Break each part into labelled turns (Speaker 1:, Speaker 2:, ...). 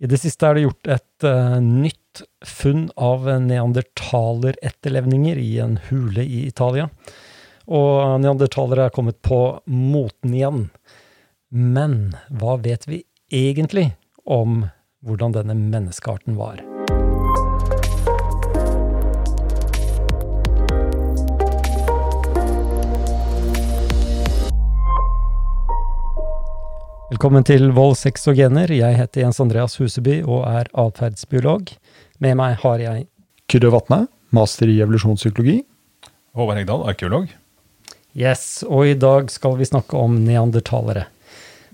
Speaker 1: I det siste er det gjort et uh, nytt funn av neandertaleretterlevninger i en hule i Italia. Og neandertalere er kommet på moten igjen. Men hva vet vi egentlig om hvordan denne menneskearten var? Velkommen til Vold, sex og gener. Jeg heter Jens Andreas Huseby og er atferdsbiolog. Med meg har jeg
Speaker 2: Kyrre Vatne, master i evolusjonspsykologi.
Speaker 3: Håvard Hegdal, arkeolog.
Speaker 1: Yes, og i dag skal vi snakke om neandertalere.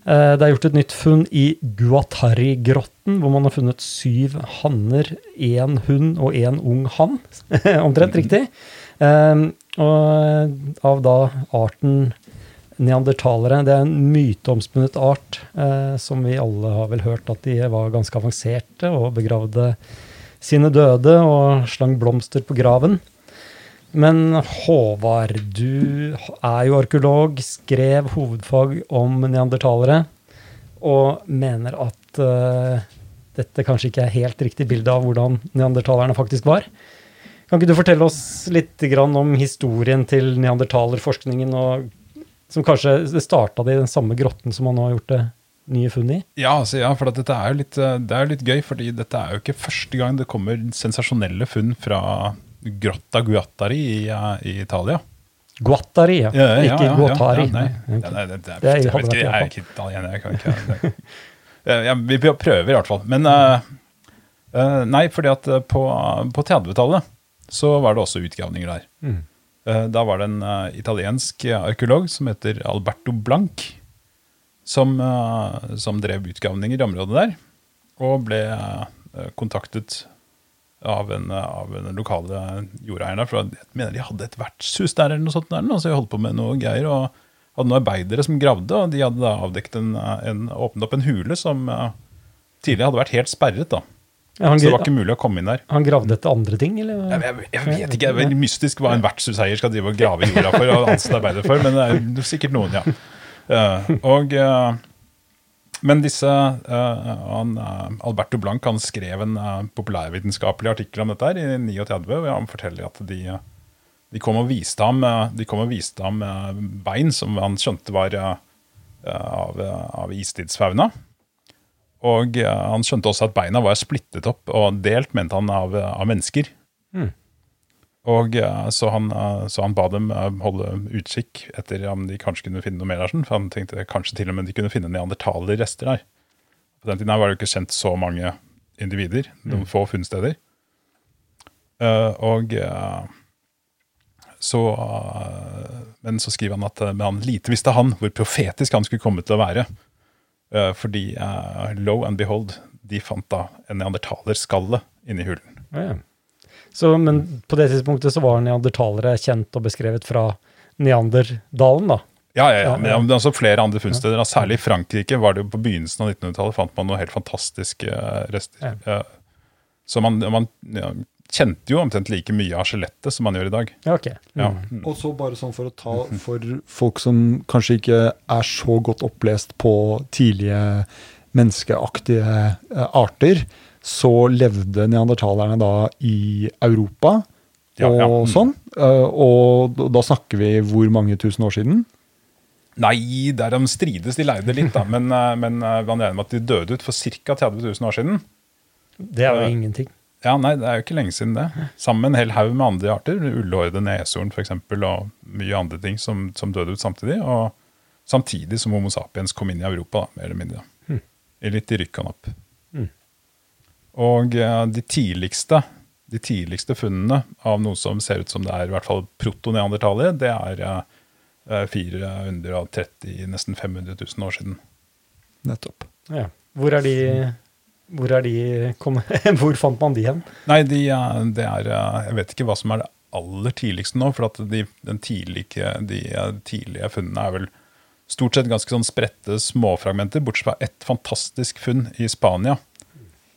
Speaker 1: Eh, det er gjort et nytt funn i Guatari-grotten, hvor man har funnet syv hanner, én hund og én ung hann. Omtrent riktig. Eh, og av da arten neandertalere. Det er en myteomspunnet art, eh, som vi alle har vel hørt at de var ganske avanserte og begravde sine døde og slang blomster på graven. Men Håvard, du er jo arkeolog, skrev hovedfag om neandertalere, og mener at uh, dette kanskje ikke er helt riktig bilde av hvordan neandertalerne faktisk var. Kan ikke du fortelle oss litt om historien til neandertalerforskningen og som kanskje det starta det i den samme grotten som man nå har gjort det nye funn i?
Speaker 3: Ja, altså, ja for dette er jo litt, eh, det er litt gøy, fordi dette er jo ikke første gang det kommer sensasjonelle funn fra Grotta Guattari i, i Italia.
Speaker 1: Guattari, ja.
Speaker 3: ja, ja
Speaker 1: ikke Guattari.
Speaker 3: nei. nei det, det, er, jeg, vet ikke, jeg er ikke italiener, jeg kan ikke ja, Vi prøver i hvert fall. Men uh, uh, nei, fordi at på, på 30-tallet så var det også utgravninger der. Mm. Eh, da var det en uh, italiensk arkeolog som heter Alberto Blanc, som, som drev utgravninger i området der. Og ble kontaktet av en, av en lokale jordeier der. For jeg mener de hadde et vertshus der, eller noe sånt. Der, så jeg holdt på med noe greier. og hadde noen arbeidere som gravde, og de hadde da avdekket en, en, åpnet opp en hule som tidligere hadde vært helt sperret. da. Ja, så det var ikke mulig å komme inn der.
Speaker 1: Han gravde etter andre ting, eller?
Speaker 3: Jeg, jeg, jeg vet ikke. Det er mystisk hva en vertshuseier skal drive og grave i jorda for og ansette arbeidere for, men det er sikkert noen, ja. Uh, og, uh, men disse uh, han, Alberto Blanc han skrev en populærvitenskapelig artikkel om dette her i 39, og han forteller at de, de, kom og viste ham, de kom og viste ham bein som han skjønte var av, av istidsfauna. Og uh, han skjønte også at beina var splittet opp og delt, mente han, av, av mennesker. Mm. Og uh, så, han, så, han, ba dem holde utkikk etter om de kanskje kunne finne noe mer der. For han tenkte kanskje til og med de kunne finne neandertalerrester der. På den tiden var det jo ikke kjent så mange individer, noen mm. få funnsteder. og så Men så skriver han at han lite visste han hvor profetisk han skulle komme til å være. Uh, fordi uh, lo and behold, de fant da en neandertalerskalle inni hulen.
Speaker 1: Ja. Så, men på det tidspunktet så var neandertalere kjent og beskrevet fra Neanderdalen, da?
Speaker 3: Ja, ja, ja. men ja, altså flere andre funnsteder. Særlig i Frankrike var det jo på begynnelsen av 1900-tallet fant man noen helt fantastiske rester. rester. så man, man kjente jo omtrent like mye av skjelettet som man gjør i dag.
Speaker 1: Okay. Mm.
Speaker 2: Ja. Og så bare sånn for å ta for folk som kanskje ikke er så godt opplest på tidlige menneskeaktige eh, arter, så levde neandertalerne da i Europa og ja, ja. Mm. sånn. Eh, og da snakker vi hvor mange tusen år siden?
Speaker 3: Nei, der de strides, de leide litt, da. Men, eh, men man regner med at de døde ut for ca. 30 000 år siden.
Speaker 1: Det er jo ingenting.
Speaker 3: Ja, nei, det er jo ikke lenge siden det. Sammen med en hel haug med andre arter. Ullhårede neshorn f.eks. og mye andre ting som, som, døde ut samtidig. Og samtidig som Homo sapiens kom inn i Europa, da, mer eller mindre. Mm. Litt i rykk og napp. Mm. Og uh, de tidligste de tidligste funnene av noe som ser ut som det er i hvert fall protoneandertalere, det er uh, 430, nesten 500 000 år siden.
Speaker 2: Nettopp.
Speaker 1: Ja. Hvor er de hvor, de, kom, hvor fant man de hen?
Speaker 3: Nei, de, det er Jeg vet ikke hva som er det aller tidligste nå. For at de, tidlige, de tidlige funnene er vel stort sett ganske sånn spredte småfragmenter, bortsett fra ett fantastisk funn i Spania.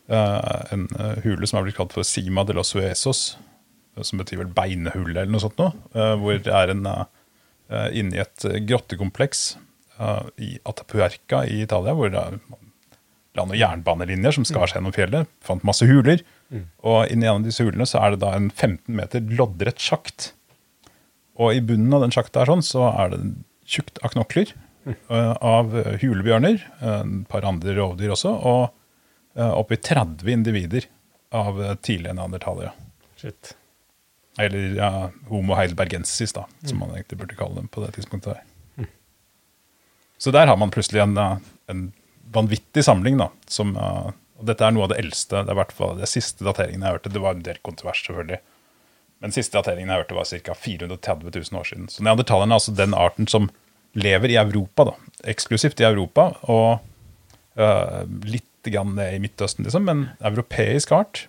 Speaker 3: Uh, en hule som er blitt kalt for Sima de los Suezos, som betyr vel beinhulle eller noe sånt. Uh, hvor det er en inni et grottekompleks i Atapuerca i Italia, hvor det er la noen jernbanelinjer som skar seg gjennom fjellet. Fant masse huler. Og inni en av disse hulene så er det da en 15 meter loddrett sjakt. Og i bunnen av den sjakta her sånn, så er det tjukt av knokler eh, av hulebjørner, eh, et par andre rovdyr også, og uh, oppi 30 individer av eh, tidlige neandertalere.
Speaker 1: Shit.
Speaker 3: Eller ja, Homo heidelbergensis, da, som man egentlig burde kalle dem på det tidspunktet. der. Så der har man plutselig en, eh, en vanvittig samling. da, som, uh, og Dette er noe av det eldste, det er hvert fall det siste dateringen jeg hørte. Det var en del kontrovers, selvfølgelig. Men siste dateringen jeg hørte, var ca. 430 000 år siden. Så neandertalerne er altså den arten som lever i Europa, da, eksklusivt i Europa, og uh, litt grann ned i Midtøsten, liksom, men europeisk art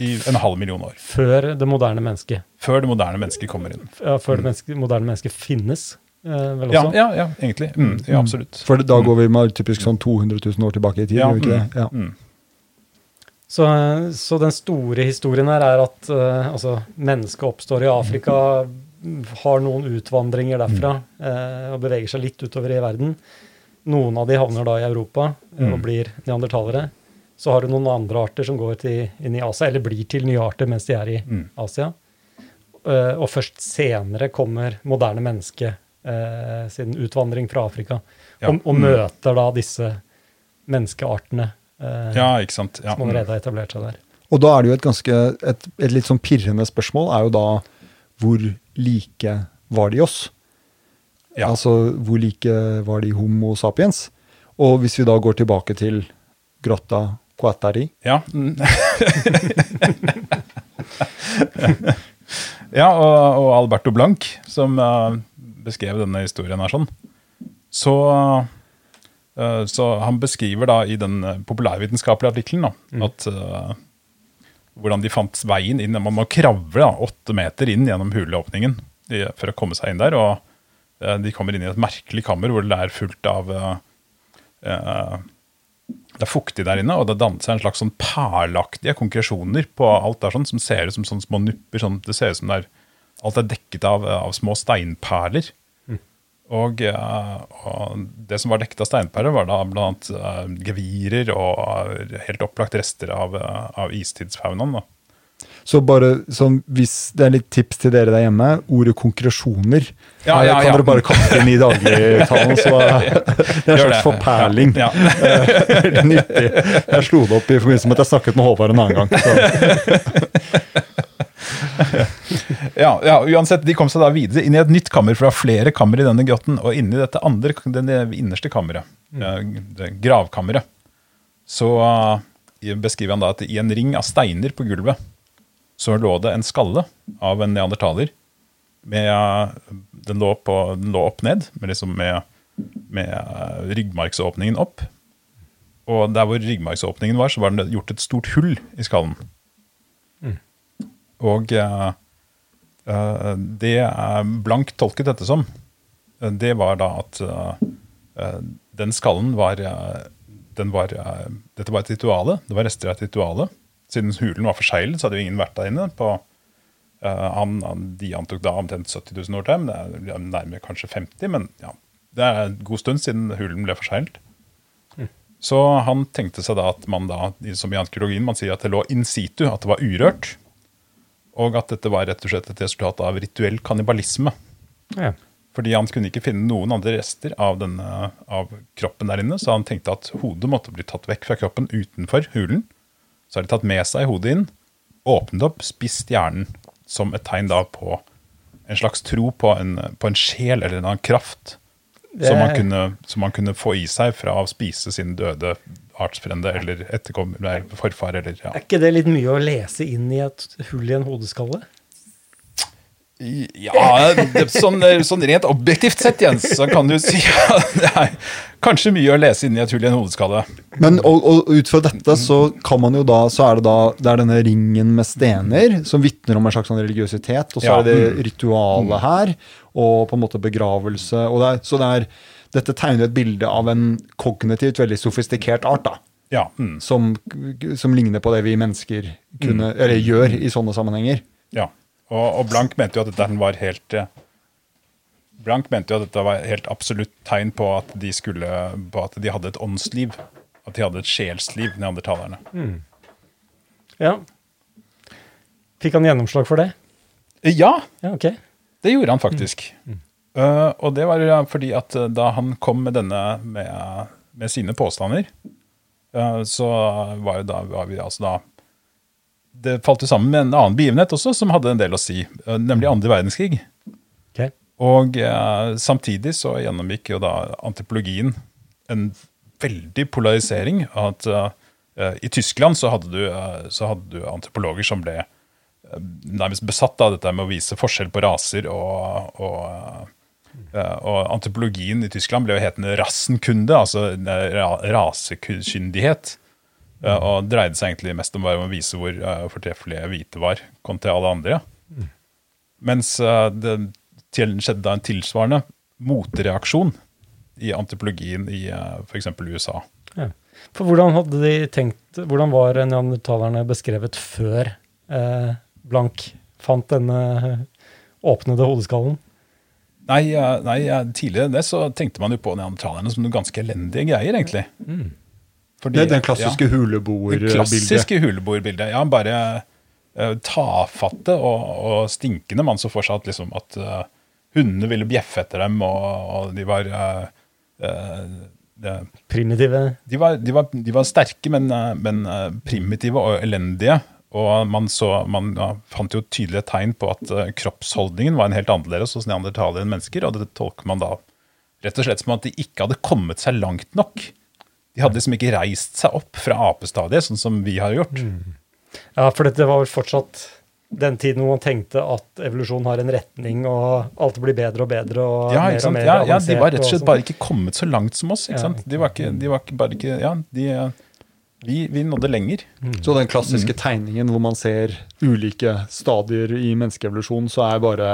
Speaker 3: i en halv million år.
Speaker 1: Før det moderne mennesket.
Speaker 3: Før det moderne mennesket kommer inn.
Speaker 1: Ja, før det menneske, moderne mennesket finnes,
Speaker 3: Ja,
Speaker 1: også.
Speaker 3: ja, ja egentlig. Mm, ja, absolutt.
Speaker 2: For da går vi med typisk sånn 200 000 år tilbake i tid,
Speaker 3: Ja,
Speaker 2: gjør vi ikke det? Ja.
Speaker 3: Mm.
Speaker 1: Så, så den store historien her er at uh, altså, mennesket oppstår i Afrika, har noen utvandringer derfra uh, og beveger seg litt utover i verden. Noen av de havner da i Europa uh, og
Speaker 3: Mm.
Speaker 1: blir neandertalere. Så har du noen andre arter som går til, inn i Asia, eller blir til nye arter mens de er i
Speaker 3: Mm.
Speaker 1: Asia. Eh, og først senere kommer moderne menneske eh, sin utvandring fra Afrika
Speaker 3: Ja.
Speaker 1: og, og
Speaker 3: Mm.
Speaker 1: møter da disse menneskeartene eh,
Speaker 3: Ja, ikke sant. Ja.
Speaker 1: som allerede har etablert seg der.
Speaker 2: Og da er det jo et ganske et, et litt sånn pirrende spørsmål er jo da hvor like var de oss?
Speaker 3: Ja.
Speaker 2: Altså hvor like var de Homo sapiens? Og hvis vi da går tilbake til grotta Quatari
Speaker 3: Ja. mm. ja, og, og Alberto Blanc, som eh, beskrev denne historien her sånn, så, eh, så han beskriver da i den eh, populærvitenskapelige artikkelen mm. at eh, hvordan de fant veien inn. Man må kravle da, åtte meter inn gjennom huleåpningen for å komme seg inn der. Og de kommer inn i et merkelig kammer hvor det er fullt av eh, eh, det er fuktig der inne, og det danner seg en slags sånn perleaktige konkresjoner på alt der sånn, som ser ut som sånne små nupper. Sånn, det ser ut som det er, alt er dekket av, av små steinperler. Og, eh, og det som var dekket av steinperler, var da annet uh, gevirer og eh, helt opplagt rester av, eh, av istidsfaunaen. da.
Speaker 2: Så bare sånn, hvis det er litt tips til dere der hjemme, ordet konkresjoner
Speaker 3: Ja,
Speaker 2: ja,
Speaker 3: ja,
Speaker 2: kan dere bare kaste inn i dagligtalen. Så det er en slags forperling. Veldig nyttig. Jeg slo det opp i forbindelse med at jeg snakket med Håvard en annen gang. Så.
Speaker 3: Ja, ja, uansett, De kom seg da videre inn i et nytt kammer, for det var flere kammer i denne grotten. Og inni dette andre, det innerste kammeret, eh, gravkammeret, så eh, beskriver han da at i en ring av steiner på gulvet så lå det en skalle av en neandertaler. Med, eh, den, lå på, den lå opp ned, med, liksom med, med ryggmargsåpningen opp. Og der hvor ryggmargsåpningen var, så var det gjort et stort hull i skallen. Og eh, eh, det er blankt tolket dette som, eh, det var da at den skallen var, den var Dette var et rituale. Det var rester av et rituale. Siden hulen var forseglet, så hadde jo ingen vært der inne. på han, han, De antok da omtrent 70 000 år til, men det er nærmere kanskje 50. Men ja, det er en god stund siden hulen ble forseglet. Så han tenkte seg da at man da, som i arkeologien, man sier at det lå in situ, at det var urørt. Og at dette var rett og slett et resultat av rituell kannibalisme.
Speaker 1: Ja.
Speaker 3: Fordi han kunne ikke finne noen andre rester av, denne, av kroppen der inne, så han tenkte at hodet måtte bli tatt vekk fra kroppen utenfor hulen. Så har de tatt med seg hodet inn, åpnet opp, spist hjernen som et tegn da på en slags tro på en, på en sjel eller en annen kraft som man, kunne, som man kunne få i seg fra å spise sin døde artsfrende eller etterkommer, nei, forfar eller ja.
Speaker 1: Er ikke det litt mye å lese inn i et hull i en hodeskalle?
Speaker 3: Ja, det, sånn, sånn rent objektivt sett, Jens, så kan du si at det er kanskje mye å lese inni et hull i en hodeskalle.
Speaker 2: Men og, og ut fra dette så kan man jo da, så er det da det er denne ringen med stener som vitner om en slags sånn religiøsitet, og så
Speaker 3: Ja,
Speaker 2: er det ritualet her, og på en måte begravelse. og det er, Så det er, dette tegner et bilde av en kognitivt veldig sofistikert art, da.
Speaker 3: Ja, mm,
Speaker 2: Som, som ligner på det vi mennesker kunne, eller gjør i sånne sammenhenger.
Speaker 3: ja. Og, og Blank mente jo at dette var helt eh, Blank mente jo at dette var helt absolutt tegn på at de skulle, på at de hadde et åndsliv. At de hadde et sjelsliv, neandertalerne.
Speaker 1: Ja. Fikk han gjennomslag for det?
Speaker 3: Ja,
Speaker 1: Ja, okay.
Speaker 3: det gjorde han faktisk. Eh, og det var fordi at eh, da han kom med denne med, med sine påstander, uh, så var jo da, var vi altså da Det falt jo sammen med en annen begivenhet også som hadde en del å si, uh, nemlig andre verdenskrig.
Speaker 1: Okay.
Speaker 3: Og samtidig så gjennomgikk jo da antropologien en veldig polarisering. At I Tyskland så hadde, du, så hadde du antropologer som ble nærmest besatt av dette med å vise forskjell på raser. Og, og, og antropologien i Tyskland ble jo hetende rassenkunde, altså ra rasekyndighet. Eh, og dreide seg egentlig mest om bare å vise hvor eh, fortreffelige hvite var kontra alle andre. Mens eh, det skjedde da en tilsvarende motreaksjon i antropologien i f.eks. USA.
Speaker 1: Ja. For hvordan hadde de tenkt Hvordan var neandertalerne beskrevet før eh, Blank fant denne åpnede hodeskallen?
Speaker 3: Nei, nei, tidligere enn det så tenkte man jo på neandertalerne som noen ganske elendige greier, egentlig. Fordi-
Speaker 2: Det er den klassiske
Speaker 3: ja, det
Speaker 2: huleboerbildet.
Speaker 3: klassiske huleboerbildet. Ja, bare uh, tafatte og, og stinkende. Man så for seg at, liksom, at uh, hundene ville bjeffe etter dem, og, og de var uh, eh, det,
Speaker 1: Primitive
Speaker 3: de var, de var, de var sterke, men, men primitive og elendige. Og man, så, man ja, fant jo tydelige tegn på at eh, kroppsholdningen var en helt annerledes hos neandertalere enn mennesker. Og det tolker man da rett og slett som at de ikke hadde kommet seg langt nok. De hadde liksom ikke reist seg opp fra apestadiet, sånn som vi har gjort.
Speaker 1: Ja, for dette var vel fortsatt den tiden hvor man tenkte at evolusjon har en retning, og alt blir bedre og bedre og
Speaker 3: Ja,
Speaker 1: mer og mer
Speaker 3: Ja, ja, de var rett og slett
Speaker 1: sånn.
Speaker 3: bare ikke kommet så langt som oss. ikke sant? De var ikke, de var ikke bare ikke Ja, de, vi, vi nådde lenger.
Speaker 2: Så den klassiske tegningen hvor man ser ulike stadier i menneskeevolusjon, så er bare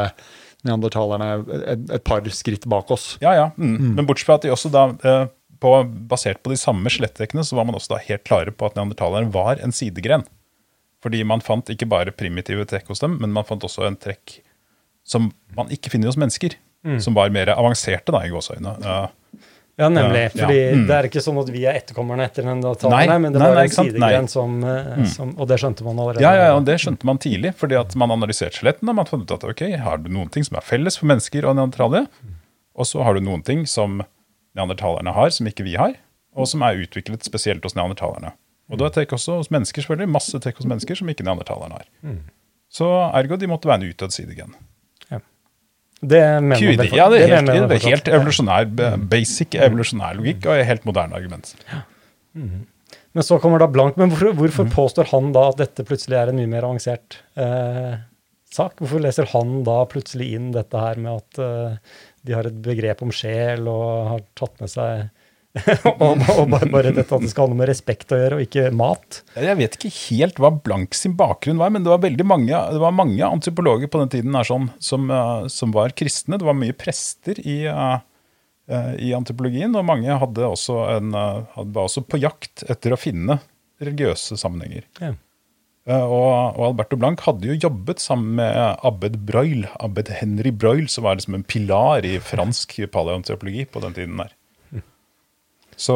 Speaker 2: neandertalerne et, et par skritt bak oss.
Speaker 3: Ja, ja. Mm. Men bortsett fra at de også da, eh, på, basert på de samme skjelettdekkene, så var man også da helt klare på at neandertaleren var en sidegren. Fordi man fant ikke bare primitive trekk hos dem, men man fant også en trekk som man ikke finner hos mennesker. Som var mer avanserte, da, i gåseøynene. Ja.
Speaker 1: Ja, nemlig.
Speaker 3: Ja,
Speaker 1: fordi
Speaker 3: Mm.
Speaker 1: det er ikke sånn at vi er etterkommerne etter
Speaker 3: Nei,
Speaker 1: neandertalerne, men det
Speaker 3: nei,
Speaker 1: var
Speaker 3: nei,
Speaker 1: en sidegren som, eh, som Og det skjønte man allerede.
Speaker 3: Ja, ja, ja, det skjønte man tidlig, fordi at man analyserte skjelettene. og Man fant ut at ok, har du noen ting som er felles for mennesker og neandertalere, og så har du noen ting som neandertalerne har, som ikke vi har, og som er utviklet spesielt hos neandertalerne. Og da er trekk også hos mennesker, selvfølgelig. Masse trekk hos mennesker som ikke neandertalerne har. Så ergo de måtte være en utdødd sidegen.
Speaker 1: Det mener
Speaker 3: QID,
Speaker 1: vel
Speaker 3: ja, det er helt, det er helt evolusjonær, b- basic evolusjonær logikk og helt moderne argument.
Speaker 1: Men så kommer da Blank. Men hvorfor, hvorfor
Speaker 3: Mm.
Speaker 1: påstår han da at dette plutselig er en mye mer avansert eh, sak? Hvorfor leser han da plutselig inn dette her med at eh, de har et begrep om sjel og har tatt med seg og, og bare, bare dette at det skal ha noe med respekt å gjøre, og ikke mat?
Speaker 3: Jeg vet ikke helt hva Blank sin bakgrunn var, men det var veldig mange, det var mange antropologer på den tiden sånn, som, eh, som var kristne. Det var mye prester i, eh, eh, i antropologien, og mange også en, hadde, var også på jakt etter å finne religiøse sammenhenger.
Speaker 1: Ja.
Speaker 3: Og, og Alberto Blanc hadde jo jobbet sammen med Abbed Broil, Abbed Henry Broil, som var liksom en pilar i fransk paleoantropologi på den tiden der. Så,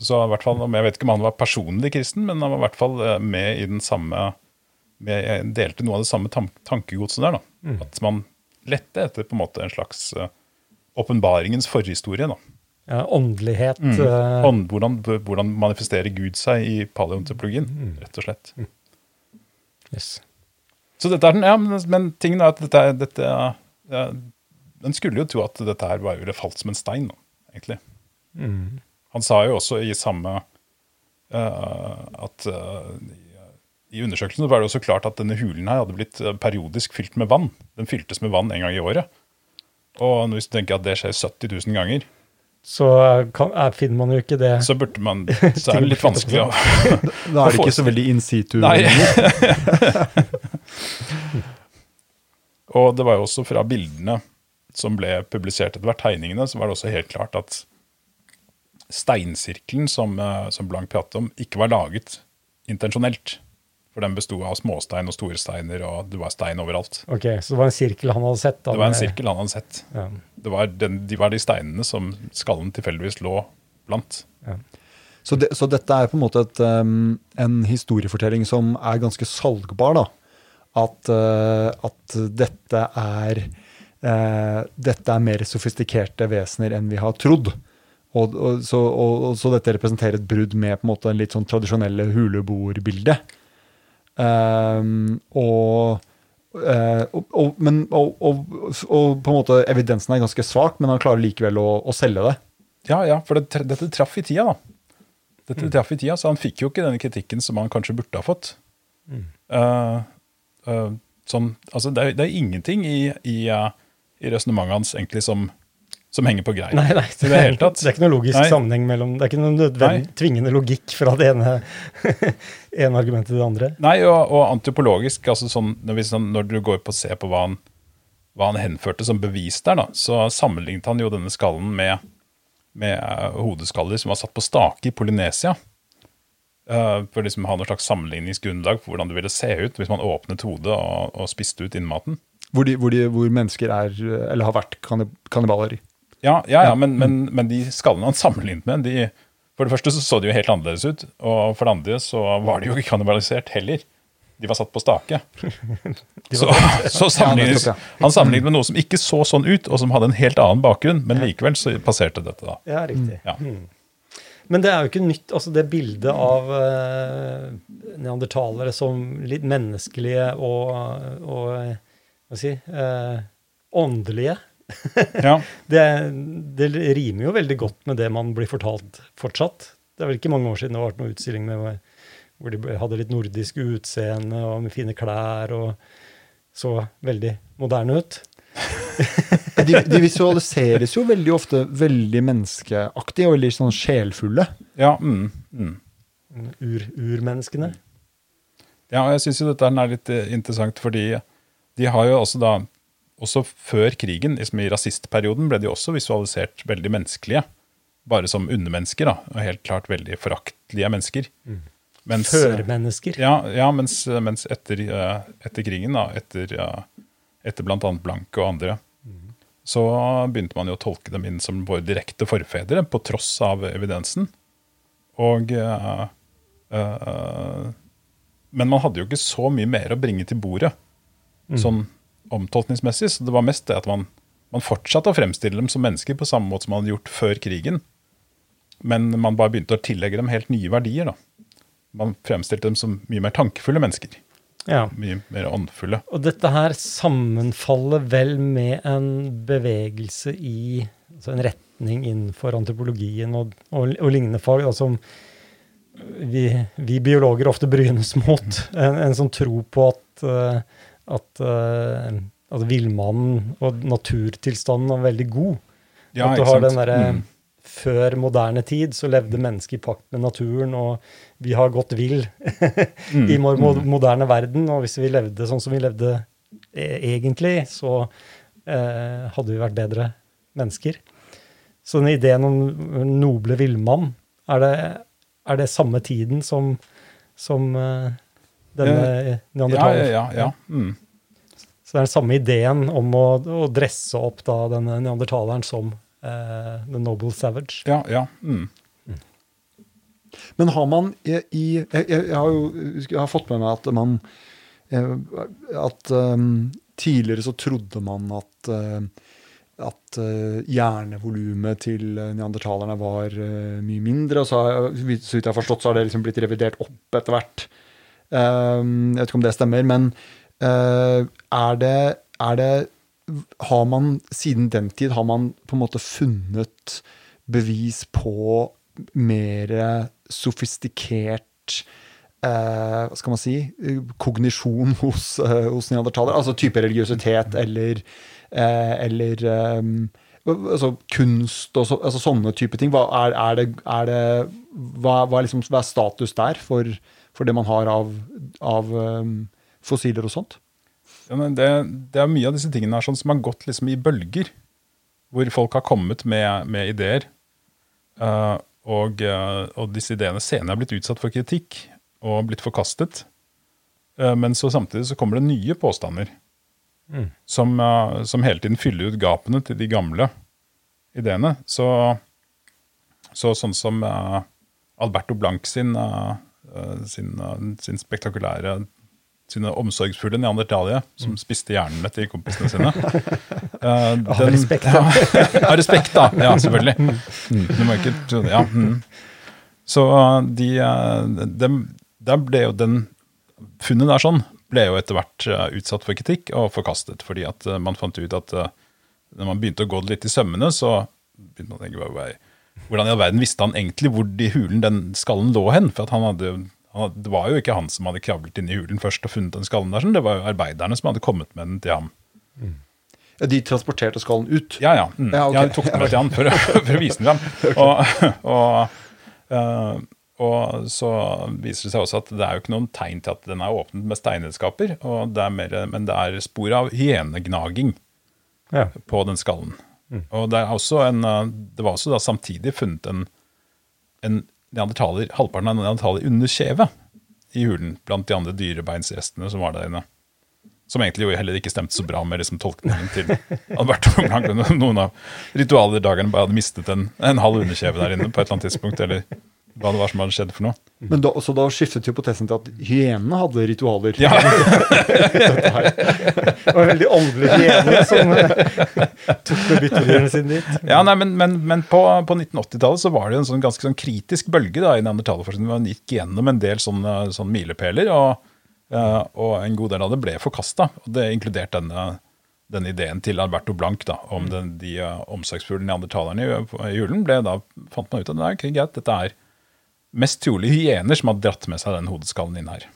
Speaker 3: så i hvert fall, Jeg vet ikke om han var personlig kristen, men han var i hvert fall eh, med i den samme med, Delte noe av det samme tan tankegodset der. da. At man lette etter på en måte en slags åpenbaringens uh, forhistorie. da.
Speaker 1: Ja, åndelighet.
Speaker 3: Mm.
Speaker 1: eh,
Speaker 3: Ånd, hvordan, hvordan manifesterer Gud seg i paleoantropologien, rett og slett.
Speaker 1: yes.
Speaker 3: Så dette er den, ja, men, men tingen er at dette, dette ja, Den skulle jo tro at dette her bare ville falt som en stein, da, egentlig. Han sa jo også i samme uh, at uh, i, undersøkelsen var det også klart at denne hulen her hadde blitt eh, periodisk fylt med vann. Den fyltes med vann en gang i året. Og hvis du tenker at det skjer 70 000 ganger,
Speaker 1: Så kan, er, finner man jo ikke det
Speaker 3: så burde man Så er det litt vanskelig å
Speaker 2: Da er det ikke så veldig in situ.
Speaker 3: Nei. Og det var jo også fra bildene som ble publisert etter hvert, tegningene, så var det også helt klart at steinsirkelen som, eh, som Blank pratet om, ikke var laget intensjonelt. For den besto av småstein og store steiner, og det var stein overalt.
Speaker 1: Ok, Så det var en sirkel han hadde sett? Da,
Speaker 3: Det var en sirkel han hadde sett.
Speaker 1: Ja.
Speaker 3: Det var den, de var de steinene som skallen tilfeldigvis lå blant.
Speaker 2: Så, det, så dette er på en måte et, um, en historiefortelling som er ganske salgbar. da. At, uh, at dette er uh, dette er mer sofistikerte vesener enn vi har trodd. Og, og, så, og, og, så dette representerer et brudd med på en måte en litt sånn tradisjonelle huleboerbilde. Um, og, uh, og, men, og, på en måte evidensen er ganske svak, men han klarer likevel å, å selge det.
Speaker 3: Ja, ja, for det, dette traff i tida, da. Dette mm. traff i tida, Så han fikk jo ikke denne kritikken som han kanskje burde ha fått. Mm. Uh, uh, sånn, altså det, er, det er ingenting i, i, uh, i resonnementet hans egentlig som som henger på greip.
Speaker 1: Nei, nei, det, det, er, det, er ikke noe logisk nei. sammenheng mellom Det er ikke noen nødvendig tvingende logikk fra det ene, ene argumentet til det andre.
Speaker 3: Nei, og, og antropologisk, altså sånn, når, vi, sånn, når, du går på å se på hva han, hva han henførte som bevis der, da, så sammenlignet han jo denne skallen med, med uh, hodeskaller som var satt på stake i Polynesia. Uh, for liksom ha noe slags sammenligningsgrunnlag for hvordan det ville se ut hvis man åpnet hodet og, og spiste ut innmaten.
Speaker 2: Hvor, de, hvor, de, hvor, mennesker er, eller har vært kannibaler.
Speaker 3: Ja, ja, ja men, men, men, de skallene han sammenlignet med, de, for det første så, så de jo helt annerledes ut. Og for det andre så var de jo ikke kannibalisert heller. De var satt på stake. Så, så sammenlignet, han sammenlignet med noe som ikke så sånn ut, og som hadde en helt annen bakgrunn, men likevel så passerte dette. da.
Speaker 1: Ja, riktig. Ja. Hmm. Men det er jo ikke nytt, altså det bildet av uh, neandertalere som litt menneskelige og, og hva si, uh, åndelige ja. det, det, rimer jo veldig godt med det man blir fortalt fortsatt. Det er vel ikke mange år siden det har vært noen utstilling med, hvor de hadde litt nordisk utseende og med fine klær og så veldig moderne ut.
Speaker 2: de, de, visualiseres jo veldig ofte veldig menneskeaktige og veldig sånn sjelfulle.
Speaker 3: Ja, mm, mm.
Speaker 1: Ur, urmenneskene.
Speaker 3: Ja, jeg syns jo dette er litt eh, interessant, fordi de har jo også da også før krigen, liksom i rasistperioden, ble de også visualisert veldig menneskelige. Bare som undermennesker, da, og helt klart veldig foraktelige mennesker. Mm.
Speaker 1: Mens, Førmennesker.
Speaker 3: Ja, ja mens, mens, etter, eh, etter krigen, da, etter, etter bl.a. Blanke og andre, mm. så begynte man jo å tolke dem inn som våre direkte forfedre, på tross av evidensen. Og uh, uh, Men man hadde jo ikke så mye mer å bringe til bordet. Mm. Sånn omtolkningsmessig. Så det var mest det at man, man fortsatte å fremstille dem som mennesker på samme måte som man hadde gjort før krigen. Men man bare begynte å tillegge dem helt nye verdier. da. Man fremstilte dem som mye mer tankefulle mennesker. Ja. Mye mer åndfulle.
Speaker 1: Og dette her sammenfaller vel med en bevegelse i altså en retning innenfor antropologien og, og, og lignende fag, da, som vi, vi, biologer ofte brynes mot. En, en sånn tro på at uh, at uh, altså villmannen og naturtilstanden er veldig god. Ja, at du har den derre mm. Før moderne tid så levde mennesket i pakt med naturen, og vi har gått vill mm. i vår mm. moderne verden. Og hvis vi levde sånn som vi levde e egentlig, så eh, hadde vi vært bedre mennesker. Så den ideen om noble villmann, er det, er det samme tiden som, som uh, denne neandertaleren.
Speaker 3: Ja, ja, ja. Mm.
Speaker 1: Så det er den samme ideen om å, å dresse opp da denne neandertaleren som uh, the noble savage.
Speaker 3: Ja, ja. Mm.
Speaker 2: Men har man i, i jeg, jeg, har jo jeg har fått med meg at man eh, At um, tidligere så trodde man at uh, at uh, hjernevolumet til neandertalerne var uh, mye mindre. og så, Så vidt jeg har forstått, så har det liksom blitt revidert opp etter hvert. Ehm, jeg vet ikke om det stemmer, men eh, er det, er det Har man siden den tid har man på en måte funnet bevis på mer sofistikert eh, hva skal man si kognisjon hos, eh, hos neandertalere? Altså type religiøsitet eller, eh, eller altså kunst og så, altså sånne type ting. Hva er, er, det, er det hva, hva, liksom, hva, er status der for, for det man har av, av um, fossiler og sånt?
Speaker 3: Ja, det, det, er mye av disse tingene her sånn som har gått liksom i bølger. Hvor folk har kommet med, med ideer. Uh, og, uh, og, disse ideene senere har blitt utsatt for kritikk og blitt forkastet. Uh, men så samtidig så kommer det nye påstander mm. som, som, hele tiden fyller ut gapene til de gamle ideene. Så, så sånn som Alberto Blanc sin, uh, sin, uh, sin spektakulære sine omsorgsfulle neandertalere som spiste hjernene til kompisene sine. Uh,
Speaker 1: Av respekt,
Speaker 3: ja. Av respekt, da. Ja, selvfølgelig. Mm. Du må ikke tro det. Ja. Mm. Så de, de, der ble jo den Funnet der sånn ble jo etter hvert utsatt for kritikk og forkastet. Fordi at man fant ut at når man begynte å gå litt i sømmene, så begynte man å tenke hvordan i all verden visste han egentlig hvor i hulen den skallen lå hen? For han hadde, han, det var jo ikke han som hadde kravlet inn i hulen først og funnet den skallen der, sånn. det var jo arbeiderne som hadde kommet med den til ham.
Speaker 2: Ja, De transporterte skallen ut?
Speaker 3: Ja, ja. Mm.
Speaker 2: Ja,
Speaker 3: okay. de tok den med til han for, for å vise den fram. Og, og, eh, og så viser det seg også at det er jo ikke noen tegn til at den er åpnet med steinredskaper, det er mer, men det er spor av hyenegnaging
Speaker 1: Ja.
Speaker 3: på den skallen. Og det, en, eh, det var også da samtidig funnet en, en neandertaler, halvparten av en neandertaler under kjeve i hulen, blant de andre dyrebeinsrestene som var der inne. Som egentlig jo heller ikke stemte så bra med liksom, tolkningen til Alberto. Noen av ritualdagene bare hadde mistet en, en halv underkjeve der inne på et eller annet tidspunkt, eller hva det var som hadde skjedd for noe.
Speaker 2: Men da, så da skiftet hypotesen til at hyenene hadde ritualer?
Speaker 3: Ja,
Speaker 1: Det var veldig åndelige hyener som eh, tok med byttedyrene sine dit.
Speaker 3: Ja, nei, men, men, men på, på 1980-tallet så var det en sånn ganske sånn kritisk bølge da, i neandertalerforskningen. Man gikk gjennom en del sånne, sånne milepæler, og, eh, og en god del av det ble forkasta. Det inkluderte denne, denne ideen til Alberto Blanc da, om den, de uh, omsorgsfulle neandertalerne i, i julen. Ble, da fant man ut at det er greit, dette er mest trolig hyener som har dratt med seg den hodeskallen inn her.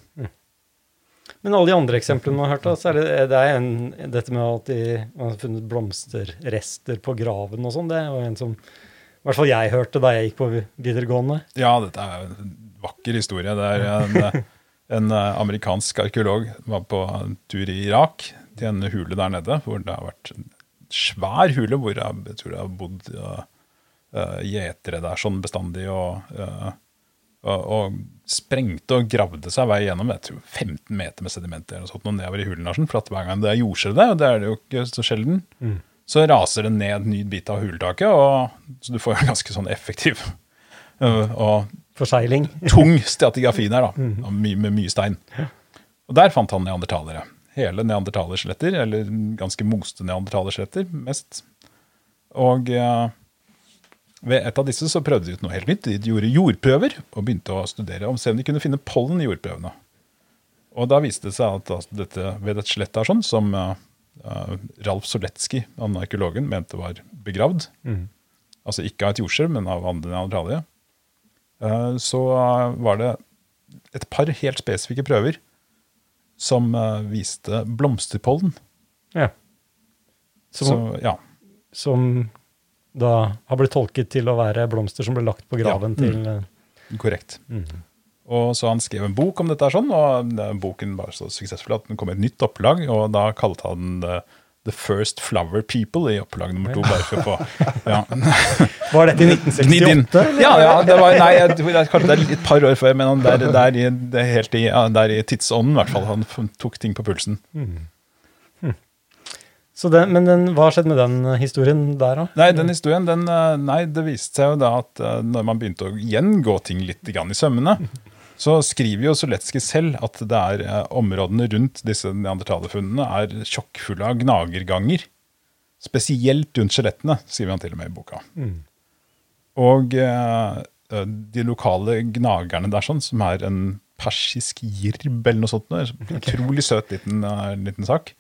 Speaker 1: Men alle de andre eksemplene man har hørt, da, så er det, det er en, dette med at de, man har funnet blomsterrester på graven og sånn. Det var en som i hvert fall jeg hørte da jeg gikk på videregående.
Speaker 3: Ja, dette er en vakker historie. Det er en, en eh, amerikansk arkeolog var på tur i Irak, til en hule der nede, hvor det har vært en svær hule, hvor jeg, jeg tror det har bodd uh, gjetere der sånn bestandig, og, uh, og, og sprengte og gravde seg vei gjennom jeg tror 15 meter med sedimenter og sånt, nedover i hulen. For at hver gang det er jordskjelv der, og det er det jo ikke så sjelden, så raser det ned en ny bit av hultaket. og, så du får en ganske sånn effektiv uh, og
Speaker 1: Forseiling.
Speaker 3: tung stratigrafi der, da, mm. my, med mye stein. Og der fant han neandertalere. Hele neandertalerskjeletter, eller ganske moste neandertalerskjeletter, mest. Og eh, ved et av disse så prøvde de ut noe helt nytt. De gjorde jordprøver og begynte å studere om se om de kunne finne pollen i jordprøvene. Og da viste det seg at altså, dette, ved et skjelett der sånn, som eh, Ralf Soletski, han arkeologen, mente var begravd, altså ikke av et jordskjelv, men av andre neandertalere, eh, så var det et par helt spesifikke prøver som uh, viste blomsterpollen.
Speaker 1: Ja. Som,
Speaker 3: Så ja,
Speaker 1: som da har blitt tolket til å være blomster som ble lagt på graven
Speaker 3: Ja.
Speaker 1: til Korrekt.
Speaker 3: korrekt. Og så han skrev en bok om dette, sånn, og boken var så suksessfull at den kom i et nytt opplag, og da kalte han den The, First Flower People i opplag nummer to. bare for å få, ja.
Speaker 1: Var dette i 1968?
Speaker 3: Ja, ja, det var, nei, jeg, det er kanskje det er et par år før, men han der, der, i, det er helt i, ja, der i tidsånden, i hvert fall. Han tok ting på pulsen.
Speaker 1: Så den, men den, hva skjedde med den eh, historien der, da?
Speaker 3: Nei, den historien, den, eh, nei, det viste seg jo da at eh, når man begynte å gjengå ting litt grann i sømmene, så skriver jo Soletskij selv at det er områdene rundt disse neandertalerfunnene er tjokkfulle av gnagerganger. Spesielt rundt skjelettene, skriver han til og med i boka. Og eh, eh, de lokale gnagerne der, sånn, som er en persisk jirb eller noe sånt, noe, utrolig søt liten, liten sak.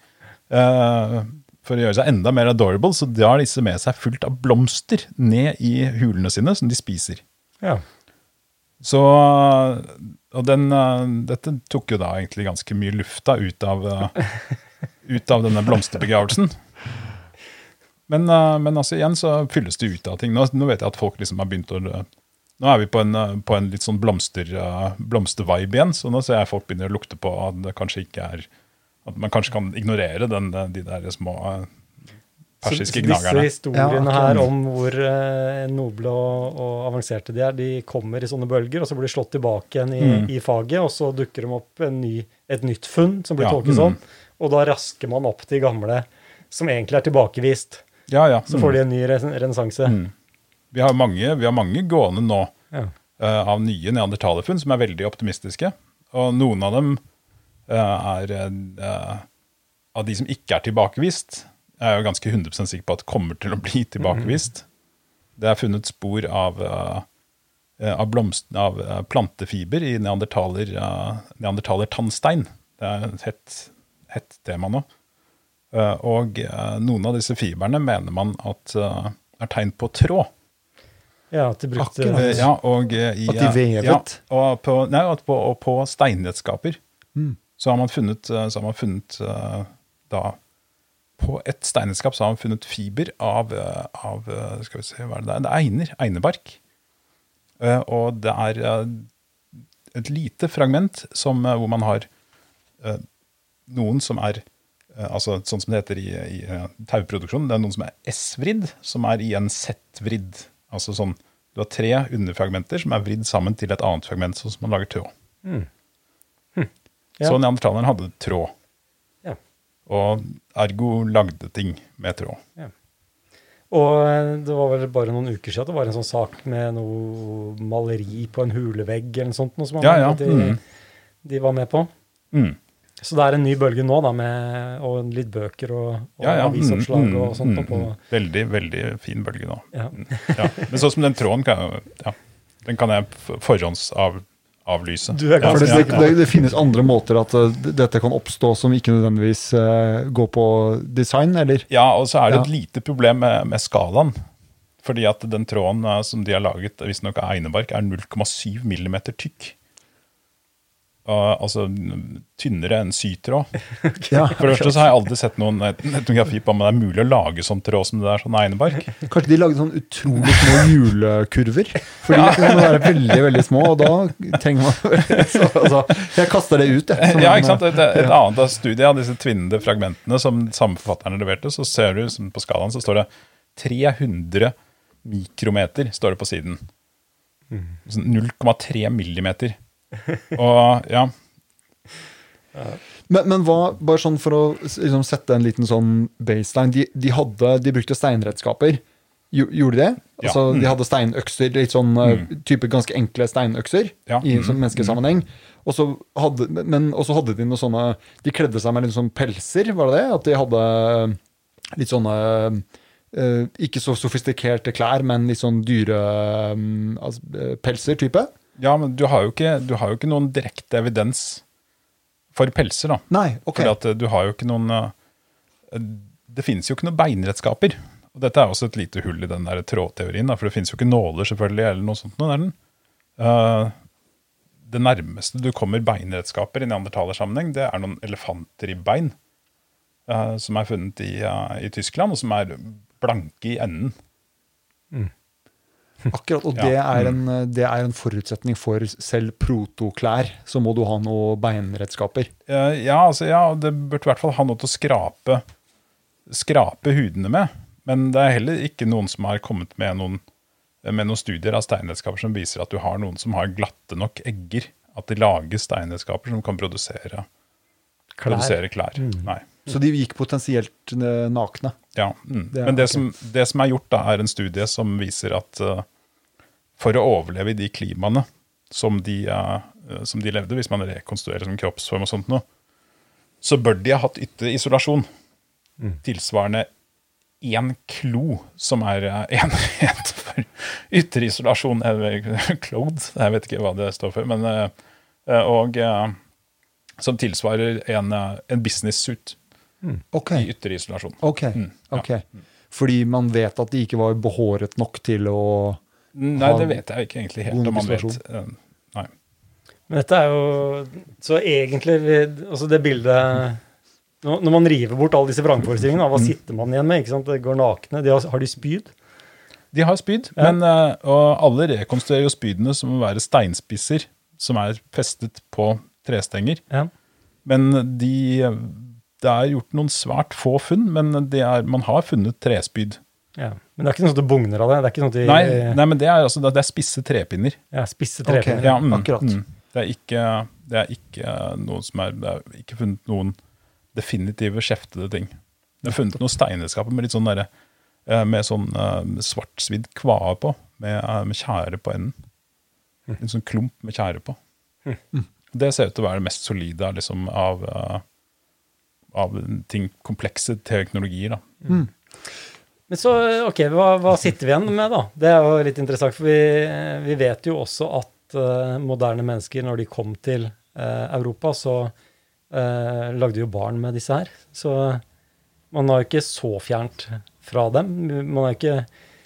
Speaker 3: Eh, for å gjøre seg enda mer adorable, så drar disse med seg fullt av blomster ned i hulene sine, som de spiser.
Speaker 1: Ja.
Speaker 3: Så, og den, eh, dette tok jo da egentlig ganske mye lufta ut av, eh, ut av denne blomsterbegravelsen. Men, eh, men altså igjen så fylles det ut av ting. Nå, nå vet jeg at folk liksom har begynt å Nå er vi på en, på en litt sånn blomster, blomstervibe igjen, så nå ser jeg folk begynner å lukte på at det kanskje ikke er At man kanskje kan ignorere den, de der små eh, persiske
Speaker 1: Så
Speaker 3: gnagerne.
Speaker 1: Disse historiene
Speaker 2: Ja,
Speaker 1: her om hvor eh, noble og, og avanserte de er, de kommer i sånne bølger, og så blir de slått tilbake igjen i,
Speaker 3: Mm.
Speaker 1: i faget, og så dukker de opp en ny, et nytt funn som blir
Speaker 3: Ja,
Speaker 1: tolket
Speaker 3: mm.
Speaker 1: sånn, og da rasker man opp de gamle som egentlig er tilbakevist.
Speaker 3: Ja, ja.
Speaker 1: Så får de en ny ren- renessanse.
Speaker 3: Mm. Vi har mange, vi har mange gående nå.
Speaker 1: Ja.
Speaker 3: uh, av nye neandertalerfunn som er veldig optimistiske. Og noen av dem er eh, Av de som ikke er tilbakevist, jeg er jo ganske 100 sikker på at kommer til å bli tilbakevist. Det er funnet spor av, eh, av, blomst, av eh, plantefiber i neandertaler, uh, neandertalertannstein. Det er et hett, hett tema nå. Eh, og eh, noen av disse fibrene mener man at eh, er tegn på tråd.
Speaker 1: Ja, at de brukte
Speaker 2: Akkurat.
Speaker 3: Eh, ja, og eh, i,
Speaker 2: At de vevet?
Speaker 3: Ja, og på, nei, og på, og på steinredskaper
Speaker 2: Mm.
Speaker 3: Så har man funnet, eh, har man funnet eh, da På et steinredskap så har man funnet fiber av, eh, av Skal vi se, hva er det der? Det er einer. Einebark. Og det er et lite fragment som, hvor man har noen som er altså Sånn som det heter i, i tauproduksjon. Det er noen som er S-vridd, som er igjen Z-vridd. Altså sånn, Du har tre underfragmenter som er vridd sammen til et annet fragment, sånn som man lager tråd.
Speaker 1: Ja.
Speaker 3: Så neandertaleren hadde tråd,
Speaker 1: Ja.
Speaker 3: og ergo lagde ting med tråd.
Speaker 1: Og eh, det var vel bare noen uker siden det var en sånn sak med noe maleri på en hulevegg eller noe sånt, noe som
Speaker 3: Ja, ja,
Speaker 1: de,
Speaker 3: mm.
Speaker 1: de var med på.
Speaker 3: Mm.
Speaker 1: Så det er en ny bølge nå, da, med, og litt bøker og, og
Speaker 3: Ja, ja.
Speaker 1: avisoppslag
Speaker 3: mm,
Speaker 1: og sånt.
Speaker 3: mm,
Speaker 1: på,
Speaker 3: mm. Veldig, veldig fin bølge nå.
Speaker 1: ja.
Speaker 3: Ja. Men sånn som den tråden kan jeg, ja, den kan jeg f-
Speaker 1: er
Speaker 2: Ja,
Speaker 1: ganske
Speaker 2: det, det, det, det finnes andre måter at uh, dette kan oppstå som ikke nødvendigvis uh, går på design, eller?
Speaker 3: Ja, og så er det et
Speaker 2: Ja.
Speaker 3: lite problem med, med skalaen. Fordi at den tråden uh, som de har laget, visstnok av einebark, er 0,7 millimeter tykk. Og, altså tynnere enn sytråd.
Speaker 2: Ja.
Speaker 3: For det første så har jeg aldri sett noen et- etnografi på om det er mulig å lage sånn tråd som det der sånn einebark.
Speaker 2: Kanskje de lagde sånn utrolig små julekurver? For de kan være veldig veldig små, og da trenger man så, altså, Jeg kaster det ut, jeg.
Speaker 3: Ja, ikke sant? Et, et annet av studiet av disse tvinnede fragmentene som samme forfatterne leverte, så ser du som på skalaen så står det 300 mikrometer står det på siden. Sånn 0,3 millimeter. Og ja,
Speaker 2: Men, men hva, bare sånn for å liksom, sette en liten sånn baseline De, de, hadde, de brukte steinredskaper. Gjorde de det?
Speaker 3: Ja.
Speaker 2: Altså,
Speaker 3: Mm.
Speaker 2: De hadde steinøkser, litt sånn mm. type ganske enkle steinøkser
Speaker 3: Ja.
Speaker 2: i
Speaker 3: Mm.
Speaker 2: sånn menneskesammenheng. Og så hadde, men også hadde de noe sånne De kledde seg med litt sånn pelser, var det det? At de hadde litt sånne eh, Ikke så sofistikerte klær, men litt sånn dyre um, altså, eh, pelser type?
Speaker 3: Ja men du har, jo ikke, du har jo ikke noen direkte evidens for pelser, da.
Speaker 2: Nei, ok.
Speaker 3: For at eh, du har jo ikke noen eh, Det finnes jo ikke noen beinredskaper. Og dette er også et lite hull i den der trådteorien, da, for det finnes jo ikke nåler selvfølgelig, eller noe sånt. Noe der den. Eh, det nærmeste du kommer beinredskaper i neandertalersammenheng, det er noen elefantribbein eh, som er funnet i, i Tyskland, og som er blanke i enden.
Speaker 2: Akkurat, og det, er en, det er en forutsetning for selv protoklær. Så må du ha noe beinredskaper.
Speaker 3: Eh, ja, altså, ja, det burde i hvert fall ha noe til å skrape, skrape hudene med. Men det er heller ikke noen som har kommet med noen, med noen studier av steinredskaper som viser at du har noen som har glatte nok egger. At det lages steinredskaper som kan produsere klær. Produsere klær. Nei.
Speaker 2: Så de gikk potensielt eh, nakne.
Speaker 3: Ja, mm.
Speaker 2: Det er
Speaker 3: Men det, som, det som er gjort, da, er en studie som viser at eh, for å overleve i de klimaene som de, eh, som de levde, hvis man rekonstruerer som kroppsform og sånt noe, så bør de ha hatt ytre isolasjon tilsvarende én klo, som er eh, enhet for ytre isolasjon. eller jeg vet ikke hva det står for. men eh, Og som tilsvarer en, en business suit
Speaker 2: Ok,
Speaker 3: i ytre isolasjon.
Speaker 2: ok,
Speaker 3: Mm, ja.
Speaker 2: Fordi man vet at de ikke var behåret nok til å
Speaker 3: Nei, det vet jeg ikke egentlig helt om man vet. Eh, Nei.
Speaker 1: Men dette er jo Så egentlig Altså, det bildet Når man river bort alle disse vrangforestillingene, hva sitter man igjen med? ikke sant? Det går nakne. De har, har de spyd?
Speaker 3: De har spyd,
Speaker 1: Ja.
Speaker 3: men, eh, og alle rekonstruerer jo spydene som å være steinspisser som er festet på trestenger.
Speaker 1: Ja.
Speaker 3: Men de, det er gjort noen svært få funn, men det er, man har funnet trespyd.
Speaker 1: Ja. Men det er ikke sånn at det bugner av det? Det er ikke sånn at de
Speaker 3: Nei, nei men det er, altså, det er spisse trepinner.
Speaker 1: ja, spisse
Speaker 2: trepinner.
Speaker 1: trepinner?
Speaker 3: Ja, mm,
Speaker 2: akkurat.
Speaker 3: Mm. Det, er ikke, det er ikke noe som er Det er ikke funnet noen definitive skjeftede ting. Det er funnet noen steinredskaper med litt sånn derre eh, Med sånn eh, svartsvidd kvae på, med, eh, med tjære på enden. En sånn klump med tjære på. Det ser ut til å være det mest solide liksom, av, av ting, komplekse teknologier. Da.
Speaker 1: Men så, ok, hva, hva sitter vi igjen med, da? Det er jo litt interessant, for vi, vi vet jo også at uh, moderne mennesker, når de kom til uh, Europa, så uh, lagde jo barn med disse her. Så man er jo ikke så fjernt fra dem. Man er ikke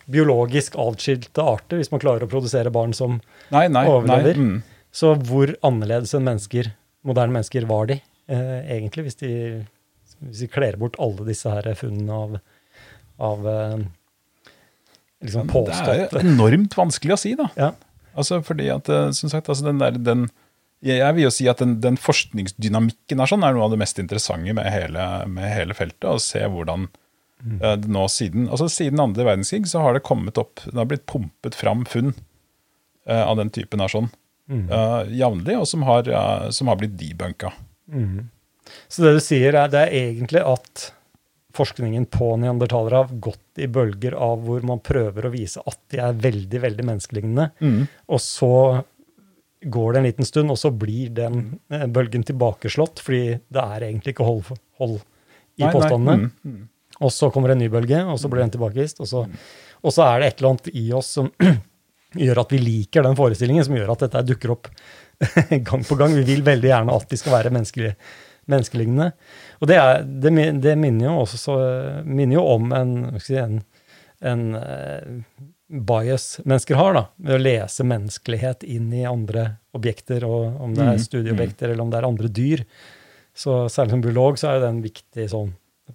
Speaker 1: biologisk atskilte arter hvis man klarer å produsere barn som
Speaker 3: Nei, nei, nei.
Speaker 1: Overlever.
Speaker 3: Mm.
Speaker 1: Så hvor annerledes enn mennesker, moderne mennesker var de, egentlig, hvis de, hvis de kler bort alle disse her funnene av, av liksom påstått Det
Speaker 3: er enormt vanskelig å si, da.
Speaker 1: Ja.
Speaker 3: Altså, fordi at, eh, som sagt, altså den der, den, jeg vil jo si at den, den forskningsdynamikken er, sånn, er noe av det mest interessante med hele, med hele feltet. Å se hvordan mm. det nå siden altså siden andre verdenskrig så har det kommet opp Det har blitt pumpet fram funn uh, av den typen er sånn uh, jevnlig, og som har, eh, som har blitt debunka.
Speaker 1: Så det du sier, er det er egentlig at forskningen på neandertalere har gått i bølger av hvor man prøver å vise at de er veldig, veldig menneskelignende, og så går det en liten stund, og så blir den eh, bølgen tilbakeslått, fordi det er egentlig ikke hold, hold i
Speaker 3: Nei, nei,
Speaker 1: påstandene.
Speaker 3: mm, mm.
Speaker 1: Og så kommer en ny bølge, og så blir den tilbakevist. Og så, og så er det et eller annet i oss som gjør at vi liker den forestillingen, som gjør at dette dukker opp gang på gang. Vi vil veldig gjerne at de skal være menneskelige, menneskelignende. Og det, er, det, det minner jo også så, minner jo om en, si, en, en eh, bias mennesker har, da, ved å lese menneskelighet inn i andre objekter, og om det er
Speaker 3: Mhm,
Speaker 1: studieobjekter eller om det er andre dyr. Så særlig som biolog så er jo det en viktig sånn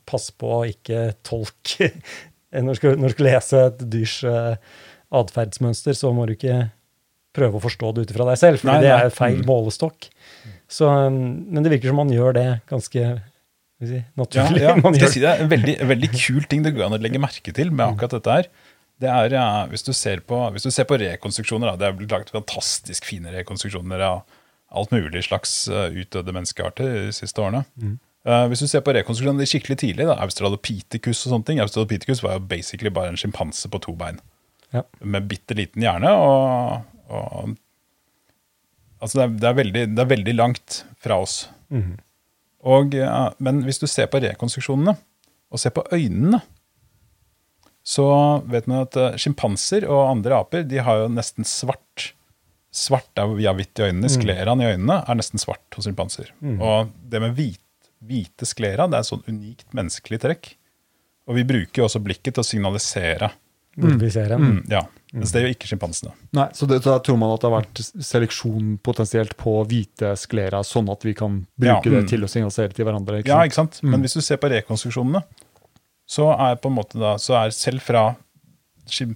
Speaker 1: Pass på å ikke tolke Når du skal, når du skal lese et dyrs uh, atferdsmønster, så må du ikke prøve å forstå det ut ifra deg selv, for det er feil
Speaker 3: Mm.
Speaker 1: målestokk. Så, um, men det virker som man gjør det ganske si, naturlig.
Speaker 3: ja.
Speaker 1: Man gjør,
Speaker 3: si det? En veldig, veldig kul ting det går an å legge merke til med akkurat dette her. Det er, ja, hvis, du ser på, hvis du ser på rekonstruksjoner, da, det er blitt laget fantastisk fine rekonstruksjoner av alt mulig slags eh, utdødde menneskearter de siste årene. Eh, hvis du ser på rekonstruksjoner skikkelig tidlig, da, Australopithecus og sånne ting, Australopithecus var jo basically bare en sjimpanse på to bein.
Speaker 1: Ja.
Speaker 3: Med bitte liten hjerne. og, og altså det, er, det, er veldig, det er veldig langt fra oss.
Speaker 1: Mm.
Speaker 3: Og, ja, men hvis du ser på rekonstruksjonene, og ser på øynene, så vet man at uh, sjimpanser og andre aper de har jo nesten svart. Svart er vi har hvitt i øynene. Skleraen i øynene er nesten svart hos sjimpanser. Og det med hvit, hvite sklera det er et sånn unikt menneskelig trekk. Og vi bruker jo også blikket til å signalisere.
Speaker 1: den.
Speaker 3: Mm, ja, Mens det gjør ikke sjimpansene.
Speaker 2: Nei, så det, da tror man at det har vært seleksjon potensielt på hvite sklera, sånn at vi kan bruke
Speaker 3: Ja,
Speaker 2: det
Speaker 3: mm.
Speaker 2: til å signalisere til hverandre. Ikke
Speaker 3: Ja, ikke sant? Men hvis du ser på rekonstruksjonene, så er på en måte da, så er selv fra,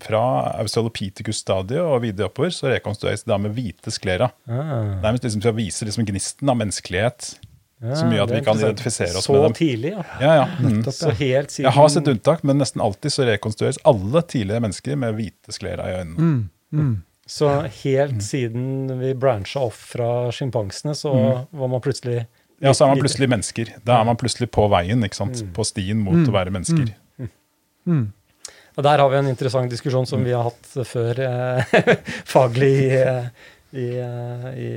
Speaker 3: fra Australopithecus-stadiet og videre oppover, så rekonstrueres det da med hvite sklera.
Speaker 1: Ah,
Speaker 3: Nærmest liksom for å vise liksom gnisten av menneskelighet.
Speaker 1: Ja,
Speaker 3: så mye at vi kan identifisere oss
Speaker 1: så
Speaker 3: med dem.
Speaker 1: Så tidlig, ja.
Speaker 3: Ja, ja. Mm.
Speaker 1: Så helt siden
Speaker 3: Jeg har sett unntak, men nesten alltid så rekonstrueres alle tidligere mennesker med hvite sklera i øynene.
Speaker 2: Mm, mm.
Speaker 1: Så helt siden vi brancha off fra sjimpansene, så var man plutselig
Speaker 3: Ja, så er man plutselig mennesker. Da er man plutselig på veien, ikke sant? på stien mot å være mennesker.
Speaker 2: Mm.
Speaker 1: Og der har vi en interessant diskusjon som vi har hatt før eh, faglig i, eh, i, eh, i,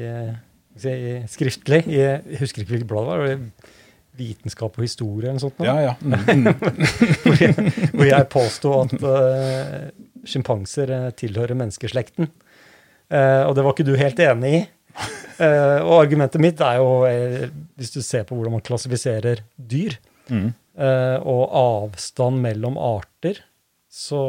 Speaker 1: si, skriftlig. Jeg husker ikke hvilket blad det var. det Vitenskap og historie eller noe sånt. nå?
Speaker 3: Ja, ja. Mm, mm.
Speaker 1: hvor, jeg, hvor jeg påsto at uh, sjimpanser eh, tilhører menneskeslekten. Uh, og det var ikke du helt enig i. Uh, og argumentet mitt er jo, hvis du ser på hvordan man klassifiserer dyr,
Speaker 3: Mm.
Speaker 1: og avstand mellom arter, så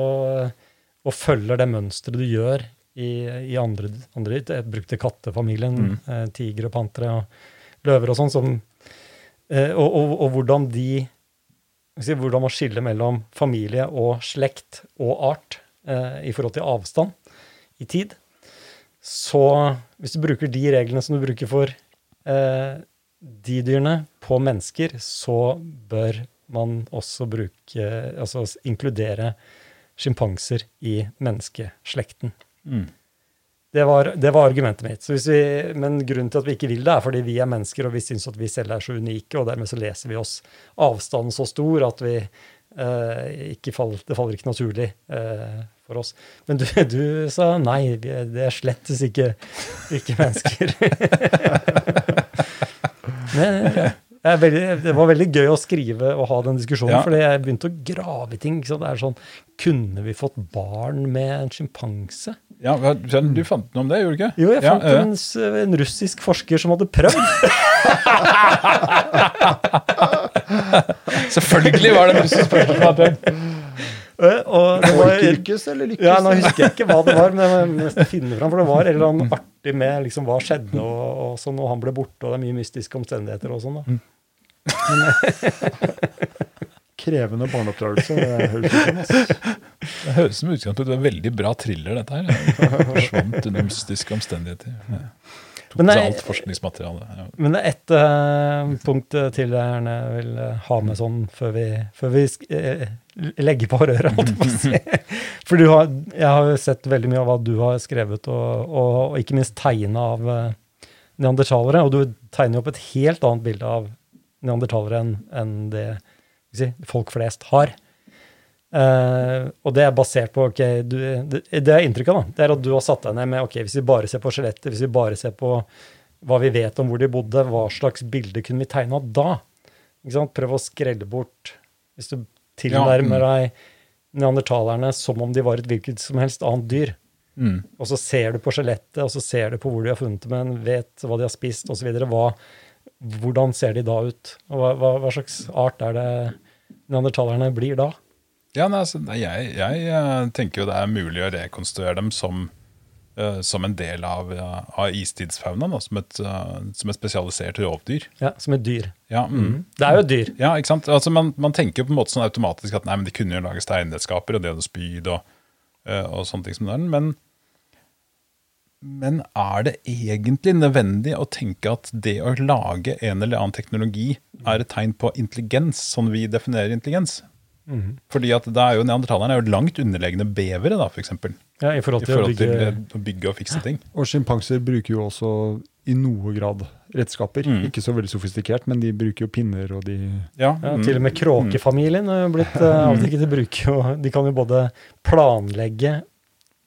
Speaker 1: og følger det mønsteret du gjør i, i andre, andre dyr. Jeg brukte kattefamilien,
Speaker 3: Mm.
Speaker 1: eh, tiger og pantere og løver og sånn, som eh, og, og, og hvordan de si, Hvordan man skiller mellom familie og slekt og art eh, i forhold til avstand i tid. Så hvis du bruker de reglene som du bruker for eh, de dyrene på mennesker, så bør man også bruke Altså inkludere sjimpanser i menneskeslekten.
Speaker 3: Mm.
Speaker 1: Det var, det var argumentet mitt. Så hvis vi, men grunnen til at vi ikke vil det, er fordi vi er mennesker, og vi syns at vi selv er så unike, og dermed så leser vi oss avstanden så stor at vi eh, ikke fall, det faller ikke naturlig eh, for oss. Men du, du sa nei, det er slettes ikke, ikke mennesker. Men er veldig, det var veldig gøy å skrive og ha den diskusjonen,
Speaker 3: Ja.
Speaker 1: fordi jeg begynte å grave i ting. Det er sånn, Kunne vi fått barn med en sjimpanse?
Speaker 3: Ja, Du fant noe om det, gjorde du ikke?
Speaker 1: Jo, jeg
Speaker 3: Ja,
Speaker 1: fant
Speaker 3: ja,
Speaker 1: en, en russisk forsker som hadde prøvd.
Speaker 3: Selvfølgelig var det en russisk forsker som hadde prøvd.
Speaker 1: Eh, Og det var,
Speaker 2: Orkyrkes eller lykkes?
Speaker 1: ja, Nå husker jeg ikke hva det var, men jeg må finne fram, for det var eller annet artig med liksom, hva skjedde, og, og sånn, og han ble borte, og det er mye mystiske omstendigheter og sånn. da.
Speaker 2: Krevende barneoppdragelse. det høres ut som, ass.
Speaker 3: Det høres som utgangspunkt en veldig bra thriller, dette her. Forsvant under mystiske omstendigheter. Ja. Tok
Speaker 1: Men
Speaker 3: alt forskningsmateriale. Ja.
Speaker 1: Men det er ett uh, punkt til jeg gjerne vil eh, ha med sånn før vi, før vi sk- eh, legger på røret, holdt jeg på å si. For du har, jeg har jo sett veldig mye av hva du har skrevet, og, og, og ikke minst tegna av uh, neandertalere. Og du tegner jo opp et helt annet bilde av neandertalere enn en det si, folk flest har. Uh, og det er basert på ok, du, det, det er inntrykket, da, det er at du har satt deg ned med ok, hvis vi bare ser på skjelettet, hvis vi bare ser på hva vi vet om hvor de bodde, hva slags bilde kunne vi tegne av da? Prøv å skrelle bort Hvis du tilnærmer deg neandertalerne som om de var et hvilket som helst annet dyr,
Speaker 3: Mm.
Speaker 1: og så ser du på skjelettet, og så ser du på hvor de har funnet dem, men vet hva de har spist, osv. Hvordan ser de da ut? Og hva, hva, hva slags art er det neandertalerne blir da?
Speaker 3: Ja, nei, altså, jeg, jeg eh, tenker jo det er mulig å rekonstruere dem som, uh, som en del av, uh, av istidsfaunaen, som, eh, som et spesialisert rovdyr.
Speaker 1: Ja, Som et dyr.
Speaker 3: Ja, mm.
Speaker 1: Det er jo et dyr.
Speaker 3: ja ikke sant? Altså, man, man tenker jo på en måte sånn automatisk at nei, men de kunne jo lage steinredskaper, og de hadde spyd og, og sånne ting som det er. Men, men er det egentlig nødvendig å tenke at det å lage en eller annen teknologi er et tegn på intelligens, sånn vi definerer intelligens? Fordi at da er jo neandertalerne er jo langt underlegne bevere, da, for eksempel,
Speaker 1: Ja, I forhold til å
Speaker 3: forhold til
Speaker 1: bygge
Speaker 3: eh, å bygge og fikse ting.
Speaker 2: Og sjimpanser bruker jo også i noe grad redskaper.
Speaker 3: Mm.
Speaker 2: Ikke så veldig sofistikert, men de bruker jo pinner og de
Speaker 3: Ja,
Speaker 1: ja,
Speaker 3: mm.
Speaker 1: Til og med kråkefamilien er jo blitt uh, avdekket. De bruker jo De kan jo både planlegge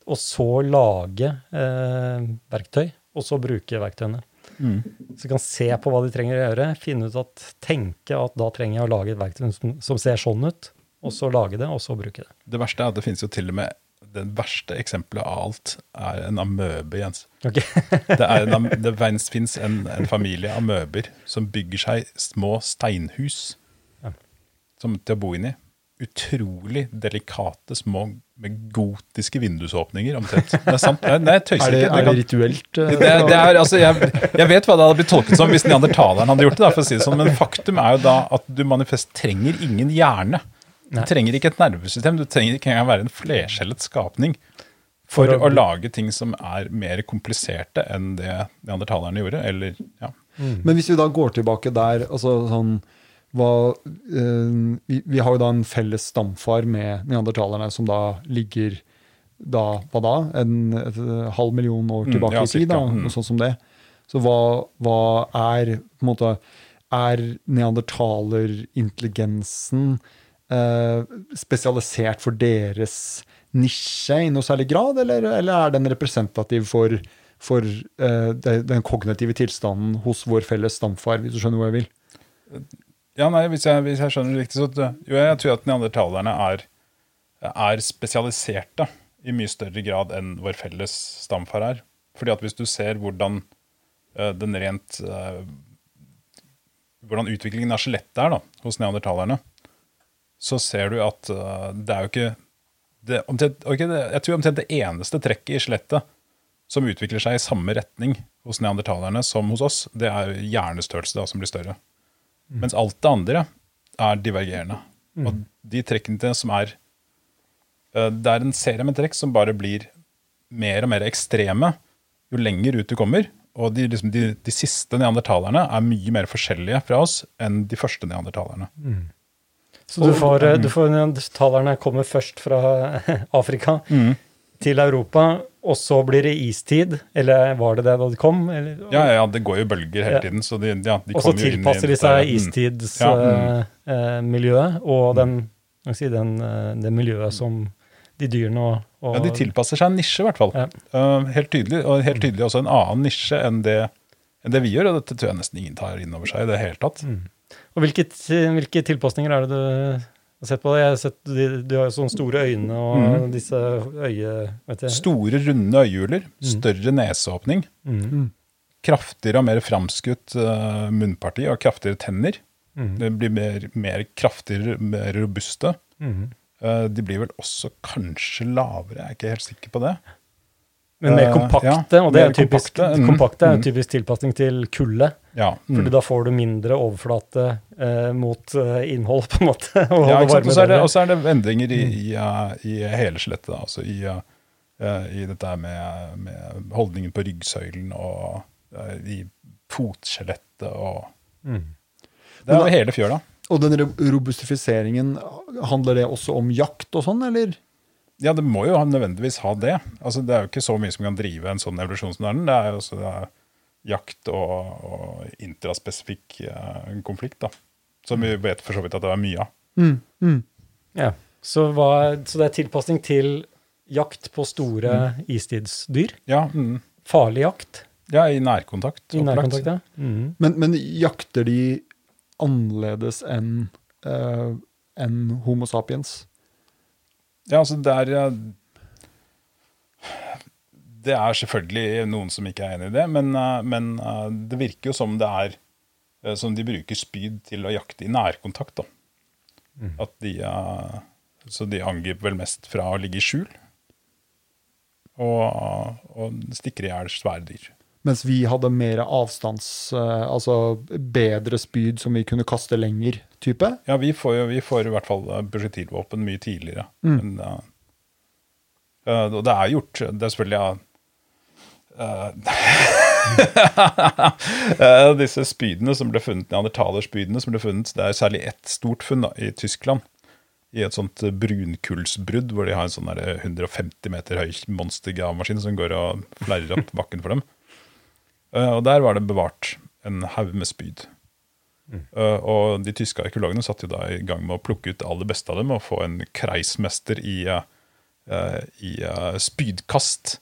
Speaker 1: og så lage eh, verktøy, og så bruke verktøyene.
Speaker 3: Mm.
Speaker 1: Så du kan se på hva de trenger å gjøre, finne ut at tenke at da trenger jeg å lage et verktøy som, som ser sånn ut, og så lage det, og så bruke det.
Speaker 3: Det verste er at det finnes jo til og med det verste eksempelet av alt er en amøbe, Jens.
Speaker 1: Okay.
Speaker 3: Det, er en, det fins en, en familie amøber som bygger seg små steinhus
Speaker 1: Ja.
Speaker 3: som, til å bo inn i. Utrolig delikate, små med gotiske vindusåpninger, omtrent. Det er sant. Nei, nei, jeg tøyser
Speaker 2: Er det,
Speaker 3: ikke.
Speaker 2: er det
Speaker 3: kan-
Speaker 2: rituelt? eh,
Speaker 3: det, det er, altså, jeg, jeg vet hva det hadde blitt tolket som hvis neandertaleren hadde gjort det. For å si det sånn, men faktum er jo da at du manifest trenger ingen hjerne. Du
Speaker 1: Nei.
Speaker 3: trenger ikke et nervesystem, du trenger ikke engang være en flerskjellet skapning for,
Speaker 1: For å
Speaker 3: å, lage ting som er mer kompliserte enn det neandertalerne gjorde. Eller, ja.
Speaker 2: Men hvis vi da går tilbake der, altså sånn hva, eh, vi, vi har jo da en felles stamfar med neandertalerne som da ligger da, hva da? En, et, eh, halv million år
Speaker 3: Mm,
Speaker 2: tilbake
Speaker 3: ja,
Speaker 2: i tid, da,
Speaker 3: mm.
Speaker 2: sånt som det. Så hva, hva er på en måte Er neandertalerintelligensen eh, spesialisert for deres nisje i noe særlig grad, eller, eller er den representativ for, for eh, den kognitive tilstanden hos vår felles stamfar, hvis du skjønner hvor jeg vil?
Speaker 3: Ja, nei, hvis jeg, hvis jeg skjønner det riktig, så jo, jeg tror at neandertalerne er, er spesialiserte i mye større grad enn vår felles stamfar er. Fordi at hvis du ser hvordan uh, den rent uh, Hvordan utviklingen av skjelettet er da, hos neandertalerne, så ser du at uh, det er jo ikke det, omtrent, okay, det, Jeg tror omtrent det eneste trekket i skjelettet som utvikler seg i samme retning hos neandertalerne som hos oss, det er hjernestørrelse da, som blir større. Mens alt det andre er divergerende. Og de trekkene som er eh, Det er en serie med trekk som bare blir mer og mer ekstreme jo lenger ut du kommer. Og de, liksom, de, de siste neandertalerne er mye mer forskjellige fra oss enn de første neandertalerne.
Speaker 1: Så du får, eh, du får neandertalerne kommer først fra Afrika til Europa, og så blir det istid, eller var det det da de kom? Eller,
Speaker 3: Ja, ja, det går jo bølger hele tiden. Så de, ja, de
Speaker 1: og så tilpasser de seg
Speaker 3: mm.
Speaker 1: istidsmiljøet
Speaker 3: Ja, mm.
Speaker 1: og den, hva jeg si, den, uh, det miljøet som de dyrene og, og
Speaker 3: Ja, De tilpasser seg en nisje, i hvert fall.
Speaker 1: Ja.
Speaker 3: Uh, helt tydelig, og helt tydelig også en annen nisje enn det, enn det vi gjør. Og dette tror jeg nesten ingen tar inn over seg i det hele tatt.
Speaker 1: Og hvilke, hvilke tilpasninger er det du sett på? Jeg har sett, du, du har jo sånne store øyne og
Speaker 3: mm.
Speaker 1: disse øye... Vet jeg.
Speaker 3: Store, runde øyehuler, større neseåpning,
Speaker 1: Mm.
Speaker 3: kraftigere og mer framskutt uh, munnparti og kraftigere tenner.
Speaker 1: De
Speaker 3: Det blir mer, mer kraftigere, mer robuste.
Speaker 1: Mhm.
Speaker 3: Uh, de blir vel også kanskje lavere, jeg er ikke helt sikker på det.
Speaker 1: Men mer
Speaker 3: Eh,
Speaker 1: kompakte, og det er typisk,
Speaker 3: kompakte, mm,
Speaker 1: kompakte er
Speaker 3: mhm.
Speaker 1: typisk tilpasning til kulde.
Speaker 3: Ja, mm.
Speaker 1: Fordi da får du mindre overflate eh, mot eh, innhold, på en måte. og
Speaker 3: ja så er, det-
Speaker 1: bedre.
Speaker 3: og så er det endringer i, i, uh, i hele skjelettet. Altså i, i dette med, med holdningen på ryggsøylen og uh, i fotskjelettet og
Speaker 1: Mm.
Speaker 3: Det er jo hele fjøla.
Speaker 2: Og den robustifiseringen, handler det også om jakt og sånn, eller?
Speaker 3: Ja, det må jo nødvendigvis ha det. Altså, Det er jo ikke så mye som kan drive en sånn evolusjon som det er. den. Det er jo også det er jakt og, og intraspesifikk eh, konflikt, da. Som vi vet for så vidt at det er mye av.
Speaker 2: Mm, mm.
Speaker 1: Ja. Så, hva, så det er tilpasning til jakt på store istidsdyr?
Speaker 3: Ja, mm.
Speaker 1: Farlig jakt
Speaker 3: ja i nærkontakt.
Speaker 1: i
Speaker 3: opplagt.
Speaker 1: nærkontakt? Ja. Mhm.
Speaker 2: Men, men jakter de annerledes enn uh, en Homo sapiens?
Speaker 3: Ja, altså det er Det er selvfølgelig noen som ikke er enig i det, men, eh, men eh, det virker jo som det er eh, Som de bruker spyd til å jakte i nærkontakt, da. At de Så de angriper vel mest fra å ligge i skjul. Og, og stikker i hjel svære dyr.
Speaker 2: Mens vi hadde mer avstands... eh, altså bedre spyd som vi kunne kaste lenger, type?
Speaker 3: Ja, vi får vi får i hvert fall eh, prosjektilvåpen mye tidligere. Men, eh, eh, og det er gjort Det er selvfølgelig ja, eh, Disse spydene som ble funnet, neandertalerspydene som ble funnet, det er særlig ett stort funn da, i Tyskland. I et sånt eh, brunkullsbrudd hvor de har en sånn 150 meter høy monstergravemaskin som går og flerrer opp bakken for dem. Eh, og der var det bevart en haug med spyd. Mm. og de tyske arkeologene satte jo da i gang med å plukke ut det aller beste av dem og få en kreismester i, uh, i spydkast.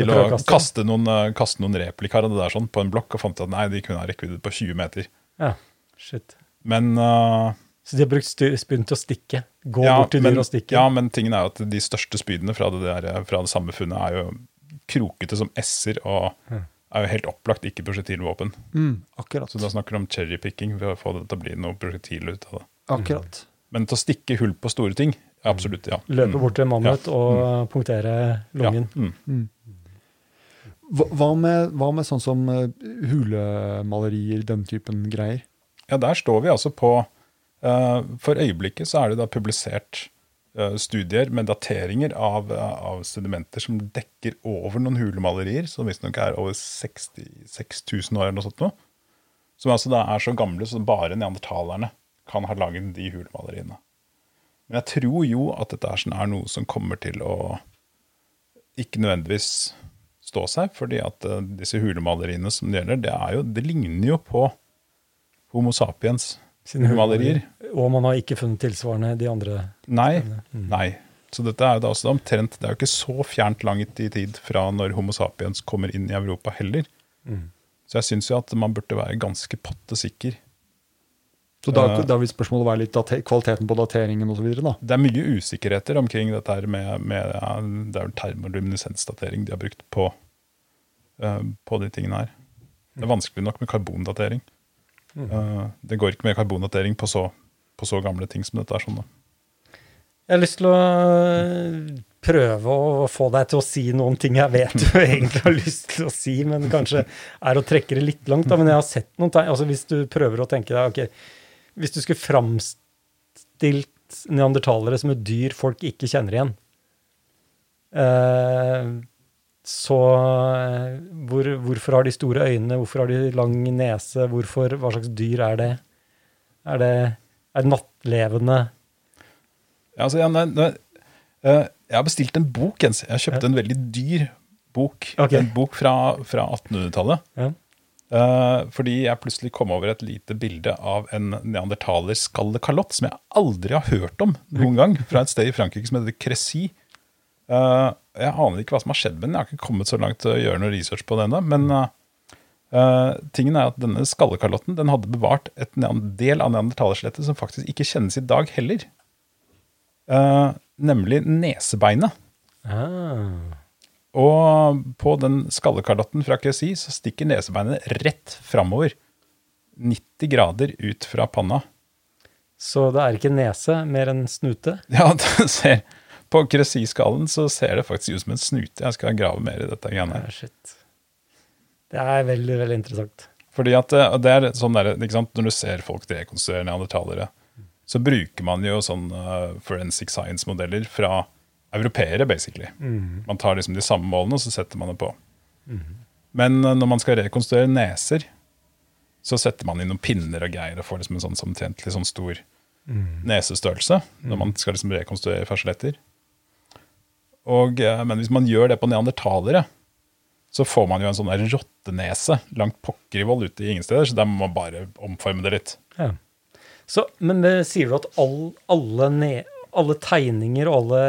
Speaker 3: Til å kaste noen, kaste noen replikaer av det der sånn på en blokk, og fant ut at nei, de kunne ha rekkevidde på 20 meter.
Speaker 1: Ja, shit.
Speaker 3: Men, uh,
Speaker 1: Så de har brukt spyd til å stikke? Gå
Speaker 3: ja,
Speaker 1: bort til dyr og stikke?
Speaker 3: ja, men tingen er jo at de største spydene fra det, der, fra det samme funnet er jo krokete som s-er og er jo helt opplagt ikke prosjektilvåpen.
Speaker 2: Mm, akkurat.
Speaker 3: Så da snakker du om cherrypicking ved å få det til å bli noe prosjektil ut av det.
Speaker 2: akkurat.
Speaker 3: Men til å stikke hull på store ting, absolutt, ja.
Speaker 1: Løpe
Speaker 3: Mm.
Speaker 1: bort til en mammut
Speaker 3: Ja.
Speaker 1: og punktere lungen?
Speaker 3: Ja. Mm.
Speaker 2: Hva, hva, med, hva med sånn som eh, hulemalerier, den typen greier?
Speaker 3: Ja, der står vi altså på uh, For øyeblikket så er det da publisert studier med dateringer av, eh, av sedimenter som dekker over noen hulemalerier, som visstnok er over 66 000 år eller noe sånt noe. Som altså da er så gamle så bare neandertalerne kan ha laget de hulemaleriene. Men jeg tror jo at dette sånn, er noe som kommer til å ikke nødvendigvis stå seg, fordi at eh, disse hulemaleriene som det gjelder, det, jo, det ligner jo på Homo sapiens
Speaker 1: Sine
Speaker 3: hulemalerier.
Speaker 1: Og man har ikke funnet tilsvarende de andre
Speaker 3: Nei, nei. Så dette er jo da også omtrent Det er jo ikke så fjernt langt i tid fra når Homo sapiens kommer inn i Europa heller. Så jeg syns jo at man burde være ganske pottesikker.
Speaker 2: Så da,
Speaker 3: Eh.
Speaker 2: da vil spørsmålet være litt date kvaliteten på dateringen osv.
Speaker 3: Det er mye usikkerheter omkring dette her med, med ja, Det er vel termoluminescensdatering de har brukt på, uh, på de tingene her. Det er vanskelig nok med karbondatering. Eh, det går ikke med karbonatering på så, på så gamle ting som dette er. sånn da.
Speaker 1: Jeg har lyst til å øh, prøve å få deg til å si noen ting jeg vet du egentlig har lyst til å si, men kanskje er å trekke det litt langt. Da. Men jeg har sett noen tegn. Altså hvis du prøver å tenke deg ok, Hvis du skulle framstilt neandertalere som et dyr folk ikke kjenner igjen, eh, så eh, hvor, hvorfor har de store øyne, hvorfor har de lang nese, hvorfor, hva slags dyr er det? Er det, er det nattlevende?
Speaker 3: Ja, altså, ja, nei, nei, eh, jeg har bestilt en bok, Jens. Jeg kjøpte en veldig dyr bok.
Speaker 1: Okay.
Speaker 3: En bok fra, fra 1800-tallet.
Speaker 1: Ja.
Speaker 3: Uh, fordi jeg plutselig kom over et lite bilde av en neandertaler skallekalott som jeg aldri har hørt om noen gang, fra et sted i Frankrike som heter Crécy. Eh, jeg aner ikke hva som har skjedd med den. Jeg har ikke kommet så langt til å gjøre noe research på det ennå. Men eh, tingen er at denne skallekalotten den hadde bevart et del av neandertalerskjelettet som faktisk ikke kjennes i dag heller. Uh, nemlig nesebeinet.
Speaker 1: Ah.
Speaker 3: Og på den skallekalotten fra KSI så stikker nesebeinet rett framover. 90 grader ut fra panna.
Speaker 1: Så det er ikke nese, mer enn snute?
Speaker 3: Ja, du ser, På QSI-skallen så ser det faktisk ut som en snute. Jeg skal grave mer i dette. greiene her.
Speaker 1: Ah, shit. Det er veldig, veldig interessant.
Speaker 3: Fordi at det, det er sånn der, ikke sant? Når du ser folk dekonstruere neandertalere, så bruker man jo sånn eh, forensic science-modeller fra europeere, basically. Man tar liksom de samme målene, og så setter man det på. Men eh, når man skal rekonstruere neser, så setter man inn noen pinner og greier og får liksom en sånn samtjentlig sånn stor nesestørrelse når man skal liksom rekonstruere farseletter. Og, eh, men hvis man gjør det på neandertalere, så får man jo en sånn der rottenese langt pokker i vold ute i ingen steder, så da må man bare omforme det litt.
Speaker 1: Ja. Så, men det, sier du at all, alle, ne, alle tegninger og alle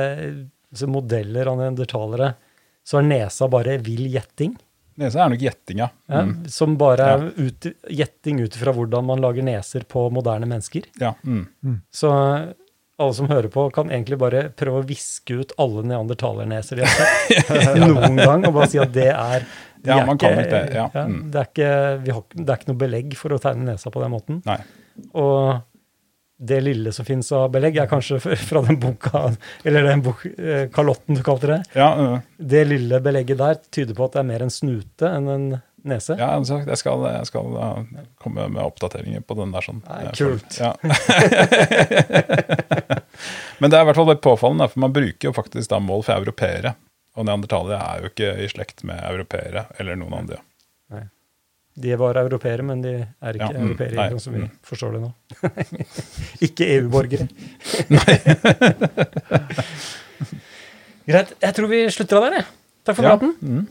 Speaker 1: altså modeller av neandertalere, så er nesa bare vill gjetting?
Speaker 3: Nesa er nok gjetting, ja.
Speaker 1: Ja,
Speaker 3: Mm.
Speaker 1: Som bare er ut, gjetting ut fra hvordan man lager neser på moderne mennesker?
Speaker 3: ja. Mm.
Speaker 1: Så alle som hører på, kan egentlig bare prøve å viske ut alle neandertalerneser de har sett noen gang, og bare si at det er de
Speaker 3: Ja,
Speaker 1: er
Speaker 3: ikke, kan ikke, det, ja.
Speaker 1: ja,
Speaker 3: Mm.
Speaker 1: det, er ikke, vi har, det er ikke noe belegg for å tegne nesa på den måten.
Speaker 3: Nei.
Speaker 1: Og det lille som fins av belegg, er kanskje fra den boka, eller den bok, eh, kalotten du kalte det.
Speaker 3: Ja, øh,
Speaker 1: Det lille belegget der tyder på at det er mer en snute enn en nese.
Speaker 3: ja sagt, jeg skal, jeg skal komme med oppdateringer på den der. sånn.
Speaker 1: Nei, kult.
Speaker 3: Ja. Men det er i hvert fall litt påfallende, for man bruker jo faktisk da mål for europeere. Og neandertalere er jo ikke i slekt med europeere eller noen andre. Nei.
Speaker 1: De var europeere, men de er ikke
Speaker 3: Ja, mm,
Speaker 1: europeere
Speaker 3: nei,
Speaker 1: sånn som vi
Speaker 3: mm.
Speaker 1: forstår det nå. ikke EU-borgere. nei. Greit. Jeg tror vi slutter av der, jeg. Takk for
Speaker 3: Ja.
Speaker 1: praten.
Speaker 3: Mm.